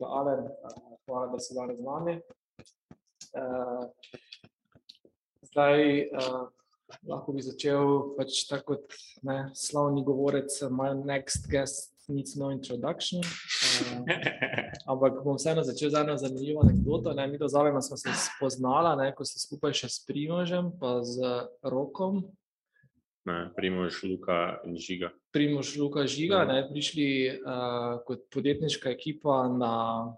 Alen, uh, hvala, da si danes z nami. Uh, zdaj, uh, lahko bi začel pač tako kot ne, slavni govorec, my next guest needs no introduction. Ampak bom vseeno začel z eno zanimivo anekdoto. Ne, mi do zavema smo se spoznala, ne, ko se skupaj še s Primožem, pa z Rokom, Primož, Luka in Žiga. Primož, Luka, Žiga, Mhm. ne, prišli uh, kot podjetniška ekipa na,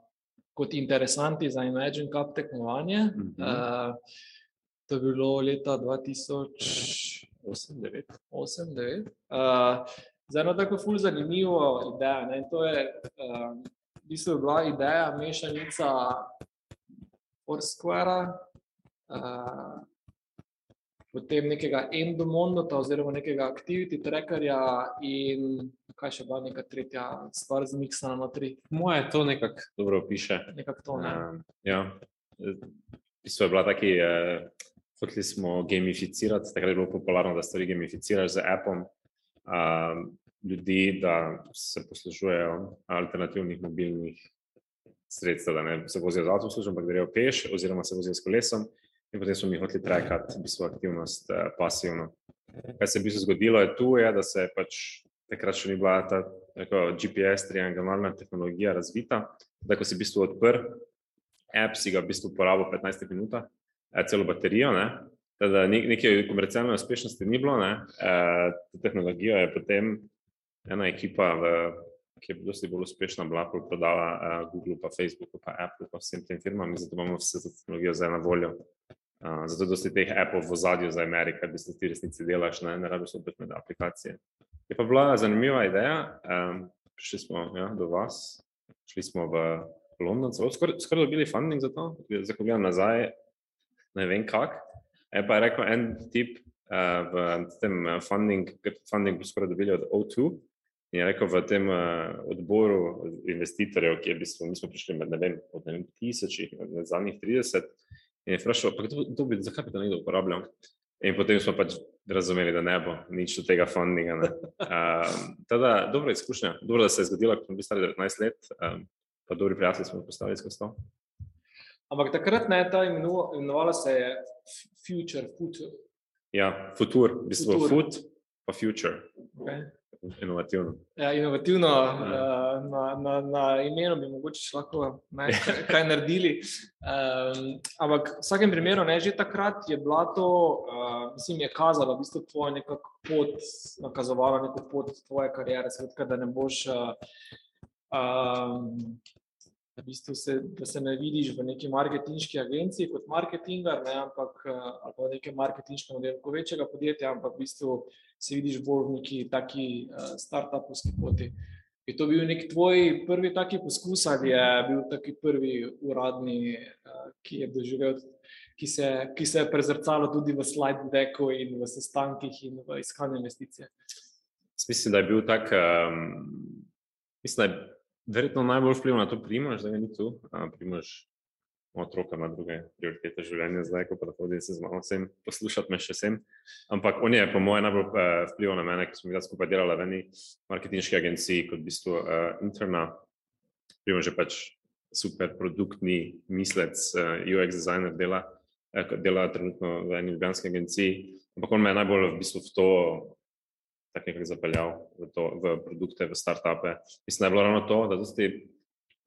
kot interesanti za Imagine Cup tekmovanje. Mhm. Uh, to je bilo leta 2008-2009. Uh, za eno tako ful zanimivo idejo. Ne, to je uh, v bistvu bila ideja mešanica Foursquare. Uh, potem nekega endomonota oziroma nekega activity trackerja in kaj še bila neka tretja stvar zmiksana notri, Moje to nekako dobro piše. nekako to ne. Uh, ja. V bistvu je bila taki, uh, hoteli smo gamificirati, takrat je bilo popularno, da stvari gamificiraš z appom. Uh, ljudi, da se poslužujejo alternativnih mobilnih sredstev, da ne se vozijo z avtobusom, ampak grejo peš oziroma se vozijo s kolesom. In potem smo mi hoteli trekati v bistvu aktivnost uh, pasivno. Kaj se je v bistvu zgodilo, je tu, je, da se je pač takrat še ni bila ta tako, GPS, triangularna tehnologija razvita. Da, ko si v bistvu odprl app, si ga v bistvu porabil 15 minut, eh, celo baterijo. Ne? Teda ne- neke komercialne uspešnosti ni bilo. ne. Eh, To tehnologijo je potem ena ekipa, v, ki je dosti bolj uspešna, bila prodala eh, Google, pa Facebooku, pa Apple, pa vsem tem firmam, zato imamo vse to tehnologijo zdaj na voljo. Uh, zato dosti teh appov v zadju za Ameriko, v bistvu ti resnici delaš, ne, ne rabiš med aplikacije. Je pa bila zanimiva ideja, um, prišli smo ja, do vas, šli smo v London, celo skoraj skor dobili funding za to, zdaj ko gledam nazaj, ne vem kak. Je pa rekel en tip uh, v tem eh, funding, funding bo skoraj dobili od O2 in je rekel v tem uh, odboru investitorjev, ki je v bistvu, mi smo prišli med ne vem, od ne vem, tisočih, zadnjih 30, in je vprašal, pa kdo, kdo bi, zakaj bi to nekdo uporabljal? In potem smo pač razumeli, da ne bo nič od tega fundinga. ne. Um, teda, dobra izkušnja, dobro, da se je zgodila, ko smo bili stari 19 let, um, pa dobri prijatelji smo postali skozi to. Ampak takrat ne, ta imenu- imenovala se je Future, Future. Ja, futur, v bistvu Futur. food, pa future, Okay. Inovativno. Ja, inovativno, uh, na, na, na imenu bi mogoče lahko ne, kaj, naredili. Um, ampak v vsakem primeru, ne, že takrat je bila to, uh, mislim, je kazala v bistvu tvoja neka pot, nakazovala neko pot tvoje kariere, skratka, da ne boš. Uh, um, v bistvu se, da se ne vidiš v neki marketinški agenciji kot marketingar, ne, ampak v nekem marketinškem oddelku večjega podjetja, ampak v bistvu se vidiš bolj v neki taki uh, startupovski poti. Je to bil nek tvoj prvi taki poskus ali je bil taki prvi uradni, uh, ki je doživel, ki se, ki se je prezrcalo tudi v slide decku in v sestankih in v iskanju investicije? Mislim, da je bil tak, um, mislim, da je verjetno najbolj vplival na to Primož, da ga ni tu. Primož ima otroka, ima druge prioritete življenja zdaj, ko pa hodim se z mamo sem poslušati me še sem. Ampak on je po mojem najbolj uh, vplival na mene, ker smo mi skupaj delali v eni marketinški agenciji kot v bistvu uh, interna. Primož je pač super produktni mislec, uh, UX designer dela, uh, dela trenutno v eni ljubljanski agenciji. Ampak on me je najbolj v bistvu v to tako nekako zapeljal v, to, v produkte, v startupe. Mislim, da je bilo ravno to, da dosti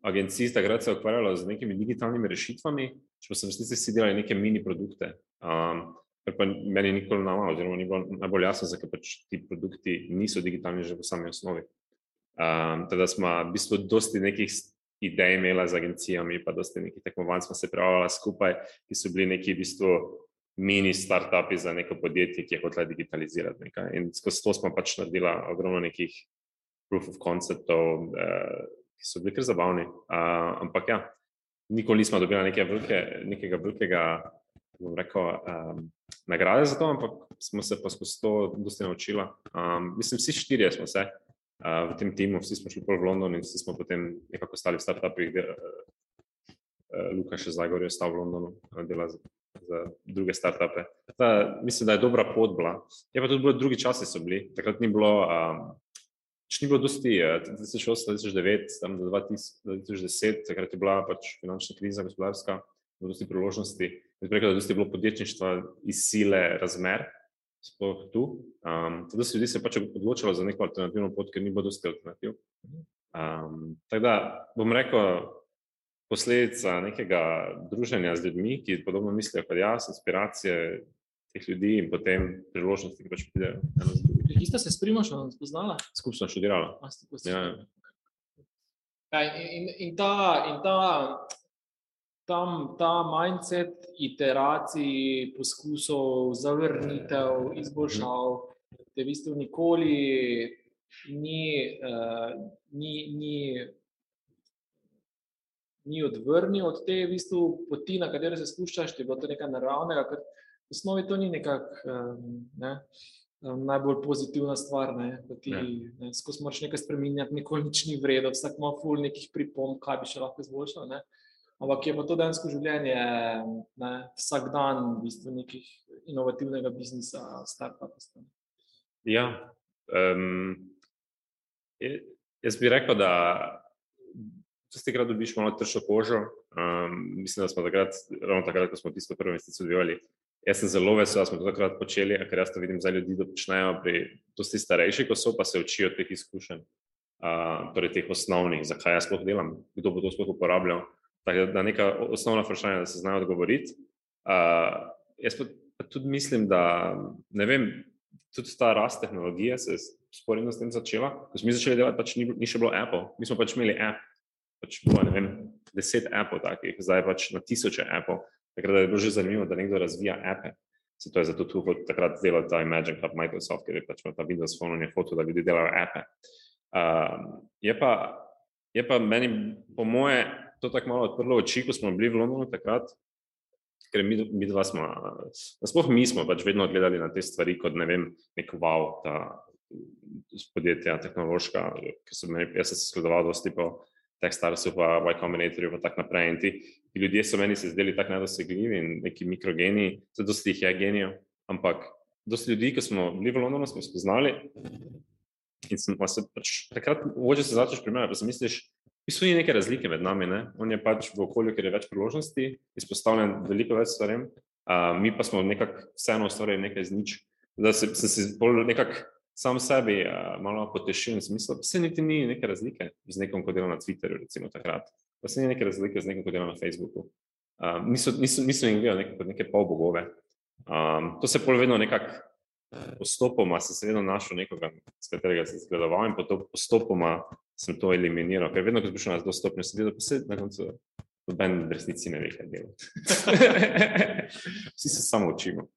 agencij takrat se je ukvarjalo z nekimi digitalnimi rešitvami, če pa so v resnici vsi delali neke mini produkte. Um, kar pa meni nikoli nama, oziroma ni bilo najbolj jasno, zakaj pač ti produkti niso digitalni že v sami osnovi. Um, teda smo v bistvu dosti nekih idej imela z agencijami, pa dosti nekih tekmovanj smo se prijavljala skupaj, ki so bili neki v bistvu mini startupi za neko podjetje, ki je hotela digitalizirati nekaj. In skozi to smo pač naredila ogromno nekih proof of conceptov, eh, ki so bili kar zabavni. Uh, ampak ja, nikoli nismo dobili neke velike, nekega velikega, bom rekel, um, nagrade za to, ampak smo se pa skozi to dosti naučili. Um, mislim, vsi štirje smo se uh, v tem timu, vsi smo šli v London in vsi smo potem nekako stali v startupih. Uh, Luka še zdaj gori, ostal v Londonu, dela za, druge startupe. Ta, mislim, da je dobra pot bila. Je pa tudi bilo, drugi časi so bili, takrat ni bilo. Um, Če ni bilo dosti, 2008, 2009, tam do 2010, takrat je bila pač finančna kriza, gospodarska, dosti priložnosti. Jaz rekel, da dosti je bilo podjetništva iz sile razmer, sploh tu. Um, tudi se ljudi se pač odločilo za neko alternativno pot, ker ni bilo dosti alternativ. Um, tako da bom rekel, posledica nekega druženja z ljudmi, ki podobno mislijo kot jaz, inspiracije teh ljudi in potem priložnosti, ki pač pridejo. Kje ste se s Primošom spoznala? Skupaj smo študirali. Ja. Ja, in, in ta, in ta, tam, ta mindset iteracij, poskusov, zavrnitev, izboljšav, te v bistvu nikoli ni, uh, ni, ni, ni odvrnil od te v bistvu poti, na katero se spuščaš, ti bo to nekaj naravnega, ker v osnovi to ni nekak. Um, ne, najbolj pozitivna stvar. Ja. Skozi moraš nekaj spremenjati, nikoli nič ni vredno, vsak ima ful nekih pripomb, kaj bi še lahko izboljšal. Ne? Ampak je pa to dejansko življenje, ne? vsak dan v bistvu nekih inovativnega biznisa, start-upov. Ja, um, jaz bi rekel, da če ti krat dobiš malo tršo kožo, um, mislim, da smo takrat, ravno takrat, ko smo tisto prvo investicijo dobivali, Jaz sem zelo vesel, da smo to takrat počeli, ker jaz to vidim za ljudi, da počnejo pri dosti starejši, ko so pa se učijo teh izkušenj, uh, torej teh osnovnih, zakaj jaz sploh delam, kdo bo to sploh uporabljal. Tako da neka osnovna vprašanja, da se znajo odgovoriti. Uh, jaz pa, pa tudi mislim, da ne vem, tudi ta rast tehnologije se je sporedno s tem začela. Ko smo mi začeli delati, pač ni, ni še bilo Apple, mi smo pač imeli app, pač bilo, ne vem, deset Apple takih, zdaj pač na tisoče Apple. Takrat je bilo že zanimivo, da nekdo razvija ape. Se to je zato tu takrat delal ta Imagine Hub Microsoft, ker je pač ta Windows Phone je hotel, da ljudi delajo ape. Uh, je, pa, je pa meni, po moje, to tako malo odprlo oči, ko smo bili v Londonu takrat, ker mi, mi dva smo, nasploh mi smo pač vedno gledali na te stvari kot ne vem, nek wow, ta podjetja tehnološka, ker so meni, jaz sem se skledoval dosti po Techstarsu, pa Y Combinatorju, pa tako naprej. In ti, ti ljudje so meni se zdeli tako nedosegljivi in neki mikrogeni, zelo dosti jih je genijo. Ampak dosti ljudi, ki smo bili v Londonu, smo spoznali. In sem, se pač, takrat, če se začneš primerjati, pa si misliš, da so neke razlike med nami. Ne? On je pač v okolju, kjer je več priložnosti, izpostavljen veliko več stvarem, uh, mi pa smo nekako vseeno ustvarjali nekaj z nič. Da se, se, se bolj nekako sam sebi uh, malo potešil in smisel, da se niti ni neke razlike z nekom, ko dela na Twitterju, recimo takrat, da se ni neke razlike z nekom, ko dela na Facebooku. Um, niso, niso, niso jim gledali neke, neke pol bogove. Um, to se pol vedno nekako postopoma, sem se vedno našel nekoga, s katerega sem zgledoval in potem postopoma sem to eliminiral, ker vedno, ko sem prišel na to stopnjo, sem videl, da se na koncu noben v resnici ne ve, kaj dela. Vsi se samo učimo.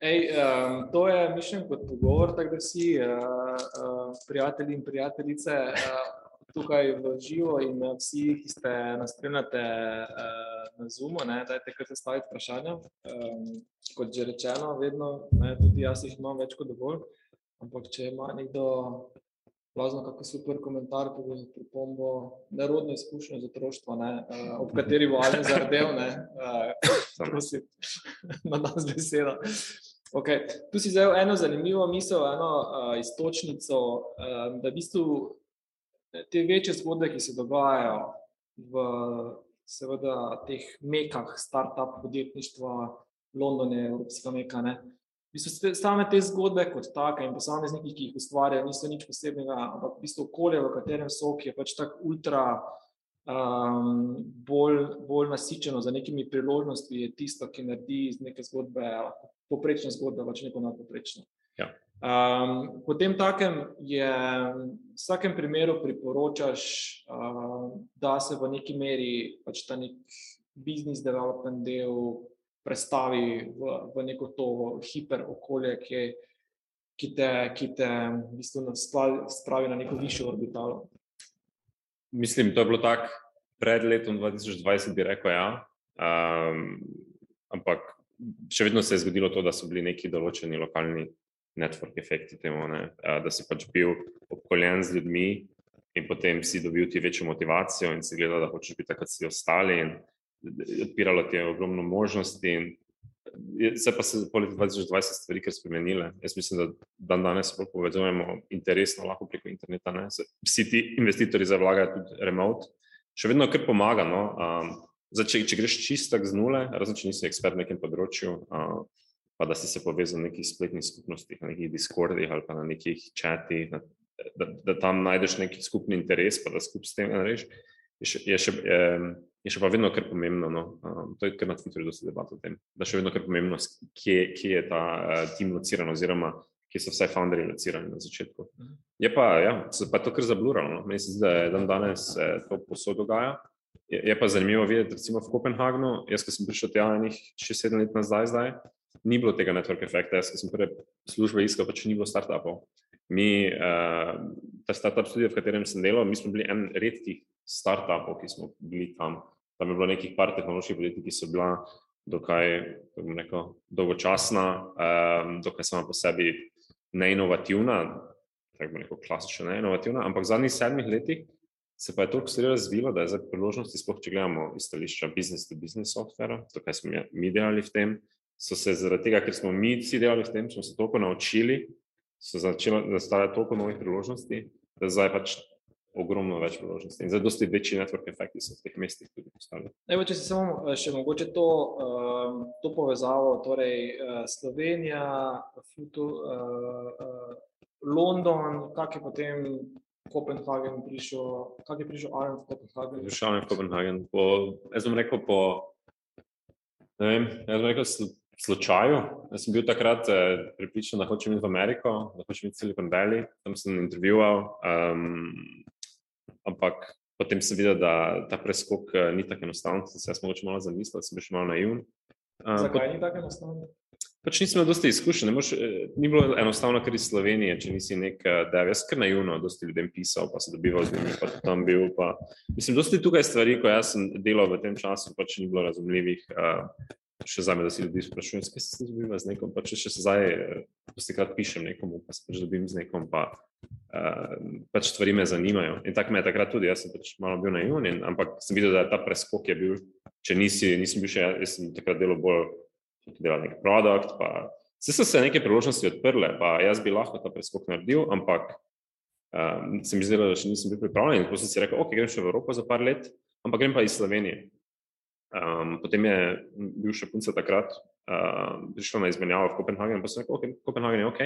Ej, um, to je mišljen kot pogovor, tako da si uh, uh, prijatelji in prijateljice uh, tukaj v živo in vsi, ki ste nas spremljate uh, na Zoomu, ne, dajte kar zastaviti vprašanja. Um, kot že rečeno, vedno, ne, tudi jaz jih imam več kot dovolj, ampak če ima nekdo Plazno, kako super komentar, tudi za pripombo, nerodno izkušnjo z otroštva, ne, uh, ob kateri bo ali zardel, ne, uh, prosim, na nas beseda. Okay. Tu si zdaj eno zanimivo misel, eno uh, istočnico, uh, da v bistvu te večje zgodbe, ki se dogajajo v seveda teh mekah, start-up podjetništva, London je evropska meka, ne, Same te zgodbe kot take in posamezniki, ki jih ustvarjajo, niso nič posebnega, ampak v bistvu okolje, v katerem so, ki je pač tako ultra um, bolj, bolj nasičeno za nekimi priložnostmi, je tisto, ki naredi iz neke zgodbe, poprečne zgodbe, pač neko nadpoprečno. Ja. Um, potem takem je v vsakem primeru priporočaš, uh, da se v neki meri pač ta nek business development del prestavi v, v neko to hiper okolje, ki, ki te, ki te v bistvu spravi na neko višjo orbitalo. mislim, to je bilo tako pred letom 2020, bi rekel, ja. Um, ampak še vedno se je zgodilo to, da so bili neki določeni lokalni network efekti temu, ne? da si pač bil obkoljen z ljudmi in potem si dobil ti večjo motivacijo in si gledal, da hočeš biti tako kot si ostali in odpiralo ti je ogromno možnosti. Se pa se po letu 2020 stvari kar spremenile. Jaz mislim, da dan danes bolj povezujemo interesno lahko preko interneta. Ne? Vsi ti investitorji zavlagajo tudi remote. Še vedno kar pomaga. No? Um, zdaj, če, če greš čistak z nule, razen če nisi ekspert na nekem področju, uh, pa da si se povezal v nekih spletnih skupnostih, na nekih Discordih ali pa na nekih chatih, na, da, da tam najdeš neki skupni interes, pa da skupaj s tem narediš, je, še, je, še, je, je še pa vedno kar pomembno. No? Um, to je kar na Twitterju dosti debat o tem, da še vedno kar pomembno, kje, kje je ta uh, tim lociran oziroma kje so vse founderji locirani na začetku. Je pa, ja, se pa to kar zabluralo. No? Se zdi, da je dan danes eh, to posod dogaja. Je, je pa zanimivo videti, recimo v Kopenhagnu, jaz, sem prišel tja enih 6-7 let nazaj, zdaj, ni bilo tega network efekta. Jaz, sem prve službe iskal, pač ni bilo startupov. Mi, uh, ta startup studio, v katerem sem delal, mi smo bili en redkih startupov, ki smo bili tam. Tam je bilo nekih par tehnoloških podjetij, ki so bila dokaj, rekel, dolgočasna, um, dokaj sama po sebi neinovativna, tako bom rekel, klasična neinovativna, ampak v zadnjih sedmih letih se pa je toliko stvari razvilo, da je zdaj priložnosti, sploh če gledamo iz stališča business to business softvera, to, kaj smo mi delali v tem, so se zaradi tega, ker smo mi vsi delali s tem, smo se toliko naučili, so začeli nastajati toliko novih priložnosti, da zdaj pač ogromno več priložnosti. In zdaj dosti večji network efekti so v teh mestih tudi postali. Evo, če se samo eh, še mogoče to, uh, to povezavo, torej uh, Slovenija, Futu, uh, uh, London, kak je potem Kopenhagen prišel, kak je prišel Arjen v Kopenhagen? Prišel je v Kopenhagen, po, jaz bom rekel po, ne vem, jaz bom rekel slučaju. Jaz sem bil takrat eh, pripričan, da hočem iti v Ameriko, da hočem iti v Silicon Valley, tam sem intervjuval. Um, ampak potem sem videl, da ta preskok uh, ni tako enostaven, sem se jaz mogoče malo zamislil, sem bil še malo naivn. Um, Zakaj pot, ni tako enostavno? Pač nisem imel dosti izkušenj, eh, ni bilo enostavno, ker iz Slovenije, če nisi nek dev, jaz kar naivno, dosti ljudem pisal, pa se dobival z njimi, pa tam bil. Pa, mislim, dosti tukaj stvari, ko jaz sem delal v tem času, pač ni bilo razumljivih. Uh, še za me, da si ljudi sprašujem, kaj se zgodi z nekom. Pa če še zdaj, postikrat pišem nekomu, pa se pač dobim z nekom, pa uh, pač stvari me zanimajo. In tako me je takrat tudi, jaz sem pač malo bil na juni, ampak sem videl, da je ta preskok je bil, če nisi, nisem bil še, jaz sem takrat delal bolj, delal nek produkt, vse so se neke priložnosti odprle, pa jaz bi lahko ta preskok naredil, ampak um, se mi zdelo, da še nisem bil pripravljen. In potem sem si rekel, ok, grem še v Evropo za par let, ampak grem pa iz Slovenije. Um, potem je bil še punca takrat, uh, prišla na izmenjavo v Kopenhagen, pa sem rekel, okay, Kopenhagen je ok.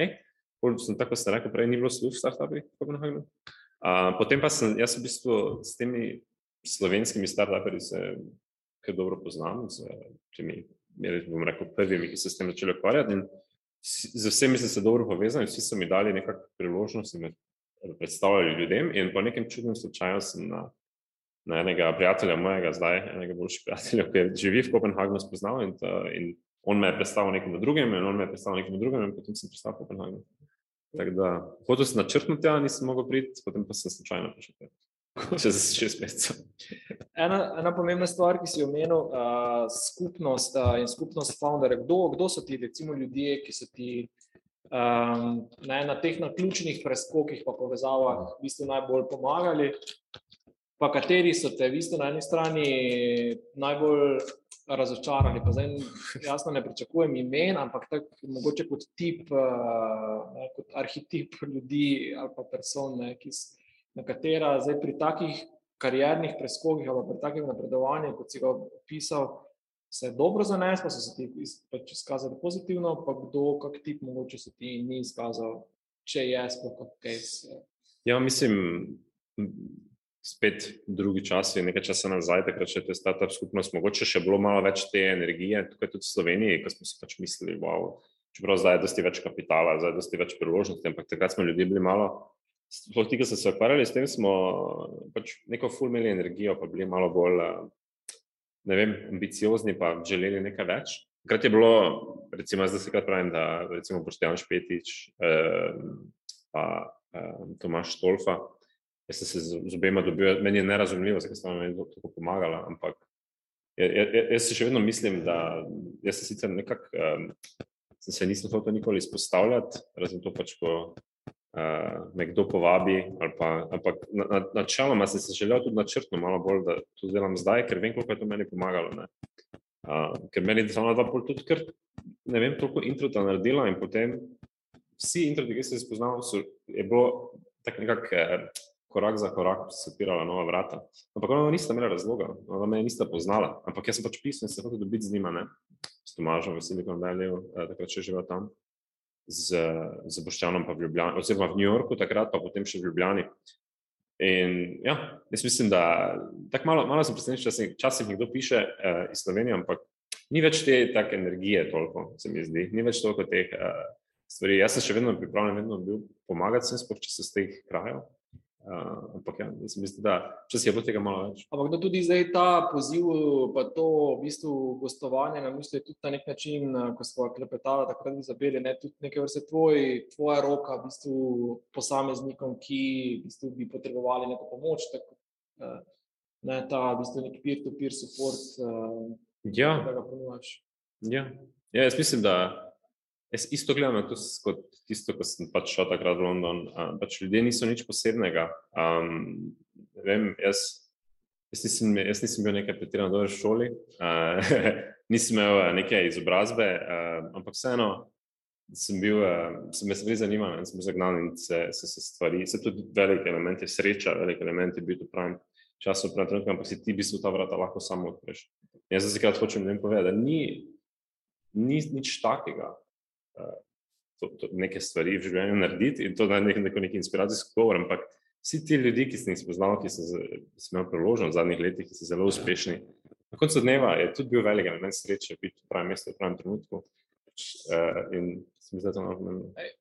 Pol sem tako ste rekel, prej ni bilo služb v startupih v Kopenhagenu. Uh, potem pa sem, jaz v bistvu s temi slovenskimi startuperji se kar dobro poznam, z temi, bom rekel, prvimi, ki so s tem začeli ukvarjati in z vsemi sem se dobro povezal in vsi so mi dali nekakšno priložnost in me predstavljali ljudem in po nekem čudnem slučaju sem na na enega prijatelja mojega, zdaj enega boljših prijateljev, ki živi v Kopenhagnu, spoznal in, ta, in on me je predstavil nekomu drugemu, in on me je predstavil nekomu drugemu, in potem sem pristal v Kopenhagnu. Tako da, hotel sem načrtno tja, nisem mogel priti, potem pa sem slučajno prišel tja. Čez šest mesecev. Ena, ena pomembna stvar, ki si omenil, uh, skupnost uh, in skupnost founderjev. Kdo, kdo so ti, recimo, ljudje, ki so ti um, na, na teh ključnih preskokih, pa povezavah, v bistvu najbolj pomagali? Pa kateri so te, vi ste na eni strani najbolj razočarani. Zdaj, jasno, ne pričakujem imen, ampak tak, mogoče kot tip, eh, ne, kot arhetip ljudi ali pa person, ne, ki, na katera zdaj pri takih kariernih preskokih ali pri takem napredovanju, kot si ga opisal. Se je dobro zaneslo, so se ti pač izkazali pozitivno, pa kdo, kak tip, mogoče se ti ni izkazal, če je sploh kaj. Ja, mislim, spet drugi čas, je nekaj časa nazaj, takrat še te startup skupnost, mogoče še bilo malo več te energije, tukaj tudi v Sloveniji, ko smo si pač mislili, wow, čeprav zdaj je dosti več kapitala, zdaj je dosti več priložnosti, ampak takrat smo ljudje bili malo, sploh ti, ki so se ukvarjali s tem, smo pač neko full imeli energijo, pa bili malo bolj, ne vem, ambiciozni, pa želeli nekaj več. Takrat je bilo, recimo, zdaj se krat pravim, da recimo Boštjan Špetič, eh, pa eh, Tomaš Stolfa, jaz sem se z, z obema dobil, meni je nerazumljivo, zakaj sta mi tako pomagala, ampak jaz si še vedno mislim, da jaz se sicer nekako, um, se nisem hotel nikoli izpostavljati, razen to pač, ko uh, me kdo povabi, pa, ampak načeloma na, na sem se želel tudi načrtno malo bolj, da to delam zdaj, ker vem, koliko je to meni pomagalo. Ne. Uh, ker meni je samo dva pol tudi, ker ne vem, toliko introta naredila in potem vsi introti, ki sem jih spoznal, so, je bilo tako nekako eh, korak za korak, se odpirala nova vrata. Ampak ona nista imela razloga, ona me nista poznala, ampak jaz sem pač pisal in se hotel dobiti z njima, ne, s Tomažom, v Silicon Valley, eh, takrat še živel tam, z, z Boščanom pa v Ljubljani, oziroma v New Yorku takrat, pa potem še v Ljubljani. In ja, jaz mislim, da tako malo, malo sem presenečen, da se včasih nekdo piše uh, iz Slovenije, ampak ni več te take energije toliko, se mi zdi, ni več toliko teh uh, stvari. Jaz sem še vedno pripravljen, vedno bil pomagati, sem sploh, če se z teh krajev. Uh, ampak, ja, mislim, da če si je bilo tega malo več. Ampak, da tudi zdaj ta poziv, pa to v bistvu gostovanje, na misli je tudi na nek način, ko smo klepetali, takrat bi zabili, ne, tudi nekaj vrste tvoj, tvoja roka, v bistvu posameznikom, ki v bistvu bi potrebovali neko pomoč, tako, uh, ne, ta v bistvu neki peer-to-peer support, uh, ja. da ga ponujaš. Ja. ja, jaz mislim, da Jaz isto gledam kot tisto, ko sem pač šel takrat v London. Uh, pač ljudje niso nič posebnega. Um, vem, jaz, jaz, nisem, jaz nisem bil nekaj pretirano dober v šoli, uh, nisem imel neke izobrazbe, uh, ampak vseeno sem bil, sem me stvari zanimal in sem bil zagnan in se, se, se stvari, se tudi velik element je sreča, velik element je bil v pravem času, v pravem trenutku, ampak si ti v bistvu ta vrata lahko samo odpreš. Jaz se krat hočem povedati, da ni, ni nič takega to, to, neke stvari v življenju narediti in to da nek, neko neki inspiracijski govor. Ampak vsi ti ljudje, ki sem jih spoznal, ki so se imeli priložnost v zadnjih letih, ki so zelo uspešni, na koncu dneva je tudi bil velik element sreče biti v pravem mestu, v pravem trenutku. Uh,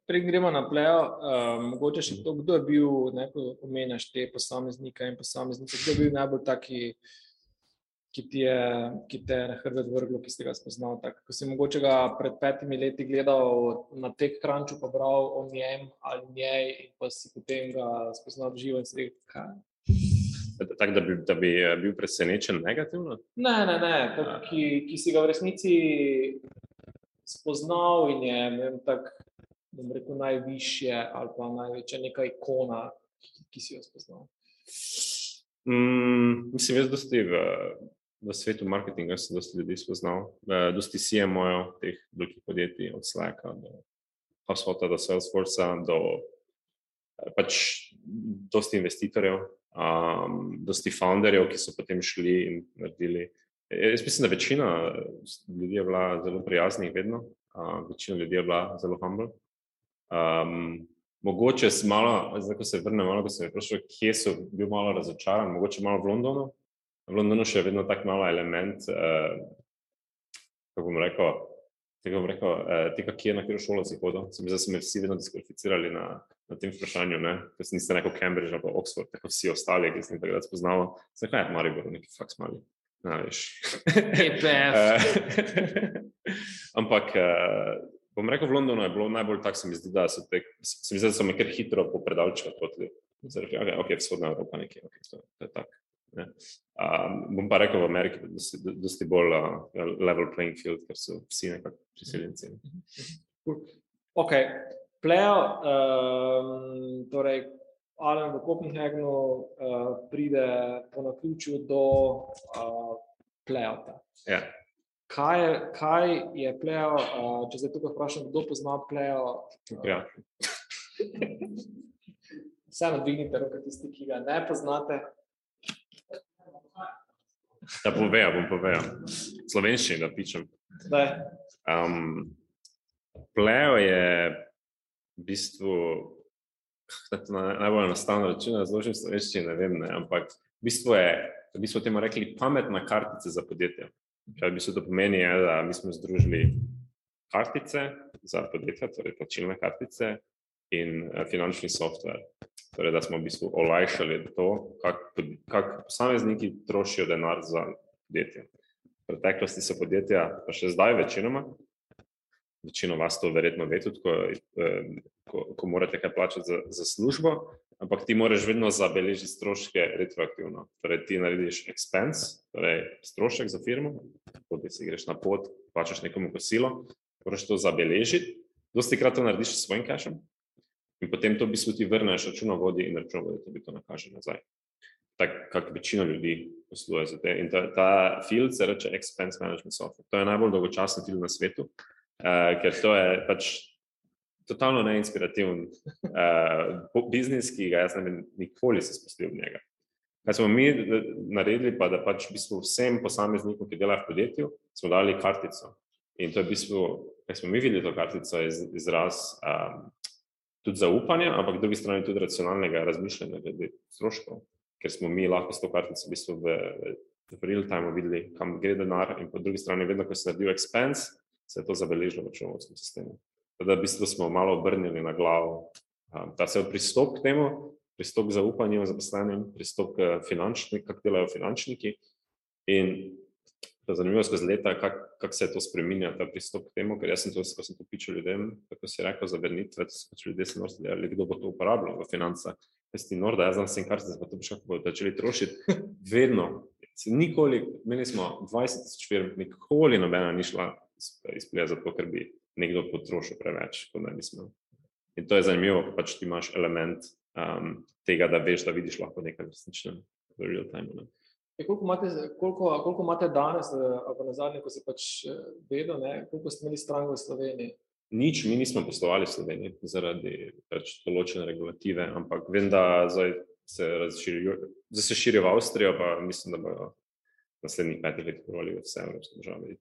Prej gremo na plejo. Uh, mogoče še to, kdo je bil, ne omenjaš te posameznike in posameznike, kdo je bil najbolj taki ki ti je, ki te je na hrbet vrglo, ki si ga spoznal. Tak, ko si mogoče ga pred petimi leti gledal na tek kranču, pa bral o njem ali njej, in pa si potem ga spoznal v živo in si rekel, kaj. Tak, da, bi, da bi eh, bil presenečen negativno? Ne, ne, ne. Tak, ki, ki si ga v resnici spoznal in je vem, tak, rekel, najvišje ali pa največja neka ikona, ki, ki si jo spoznal. Mm, mislim, jaz dosti v, v svetu marketinga sem dosti ljudi spoznal, dosti CMO-jev teh velikih podjetij, od Slacka do HubSpota do Salesforcea, do pač dosti investitorjev, um, dosti founderjev, ki so potem šli in naredili. Jaz mislim, da večina ljudi je bila zelo prijaznih vedno, uh, večina ljudi je bila zelo humble. Um, mogoče malo, zdaj ko se vrnem, malo, ko sem vprašal, kje so bil malo razočaran, mogoče malo v Londonu, v Londonu še vedno tak malo element, uh, kako bom rekel, tega bom rekel, uh, tega, kje na katero šolo si hodil. Se mi zdi, da so me vsi vedno diskvalificirali na, na tem vprašanju, ne? ker sem niste rekel Cambridge ali Oxford, tako vsi ostali, ki sem jih takrat spoznal. Zakaj je Maribor, neki faks mali? Na, veš. Ampak uh, bom rekel, v Londonu je bilo najbolj tako, se mi zdi, da so, te, se mi zdi, da so me kar hitro popredalčkali. Zdaj, okay, ok, vzhodna Evropa, nekaj, ok, to, to je tako. Ne. Um, bom pa rekel v Ameriki, da je dosti bolj uh, level playing field, ker so vsi nekako priseljenci. Ok, plejo, um, torej Alan v Kopenhagnu uh, pride po naključju do uh, plejota. Ja. Kaj je, kaj je plejo, uh, če se tukaj vprašam, kdo pozna plejo? Uh, ja. Vseeno dvignite roke tisti, ki ga ne poznate. Bom povedal, bom povedal. Slovenščini, da pičem. Um, Plejo je v bistvu, kako na, najbolj enostavno rečeno, razložim slovenščini, ne vem, ne, ampak v bistvu je, da bi smo temu rekli, pametna kartica za podjetje. Kaj v bistvu to pomeni, je, da mi smo združili kartice za podjetja, torej plačilne kartice in uh, finančni software torej, da smo v bistvu olajšali to, kako kak posamezniki trošijo denar za podjetje. V preteklosti so podjetja, pa še zdaj večinoma, večino vas to verjetno ve tudi, ko, eh, ko, ko morate kaj plačati za, za službo, ampak ti moraš vedno zabeležiti stroške retroaktivno. Torej, ti narediš expense, torej strošek za firmo, kot si greš na pot, plačaš nekomu kosilo, moraš to zabeležiti. Dosti krat to narediš s svojim cashom in potem to v bistvu ti vrneš računovodji in računovodji ti to nakaže nazaj. Tako kot večina ljudi posluje za te. In ta, ta field se reče expense management software. To je najbolj dolgočasen field na svetu, uh, ker to je pač totalno neinspirativen uh, biznis, ki ga jaz ne bi nikoli se spustil v njega. Kaj smo mi naredili, pa da pač v bistvu vsem posameznikom, ki delajo v podjetju, smo dali kartico. In to je v bistvu, kaj smo mi videli, to kartico je izraz um, tudi zaupanja, ampak drugi strani tudi racionalnega razmišljanja glede stroškov, ker smo mi lahko s to kartico v bistvu v, v real time videli, kam gre denar in po drugi strani vedno, ko se naredijo expense, se je to zabeležilo v računovodskem sistemu. Da, v bistvu smo malo obrnili na glavo. Ta se je pristop k temu, pristop k zaupanju zaposlenim, pristop k finančnikom, kako delajo finančniki. In zanimivo skozi leta, kako kak se je to spremenja, ta pristop k temu, ker jaz sem to, ko sem to pičil ljudem, kako si rekel, za vrnitve, da so pač ljudje se morali delati, kdo bo to uporabljal v financah. Jaz ti norda, jaz znam sem kar se, pa to še kako začeli trošiti. Vedno, nikoli, imeli smo 20 tisoč firm, nikoli nobena ni šla izpljati zato, ker bi nekdo potrošil preveč, kot naj bi smel. In to je zanimivo, ker pač ti imaš element um, tega, da veš, da vidiš lahko nekaj resničnega v real time. Ne. Je, koliko, imate, koliko, koliko imate danes, eh, ali na zadnje, ko si pač eh, vedel, ne, koliko ste imeli stran v Sloveniji? Nič, mi nismo poslovali v Sloveniji zaradi pač določene regulative, ampak vem, da zdaj se razširijo, zdaj se širijo v Avstrijo, pa mislim, da bojo naslednjih petih let provali v vse evropske države.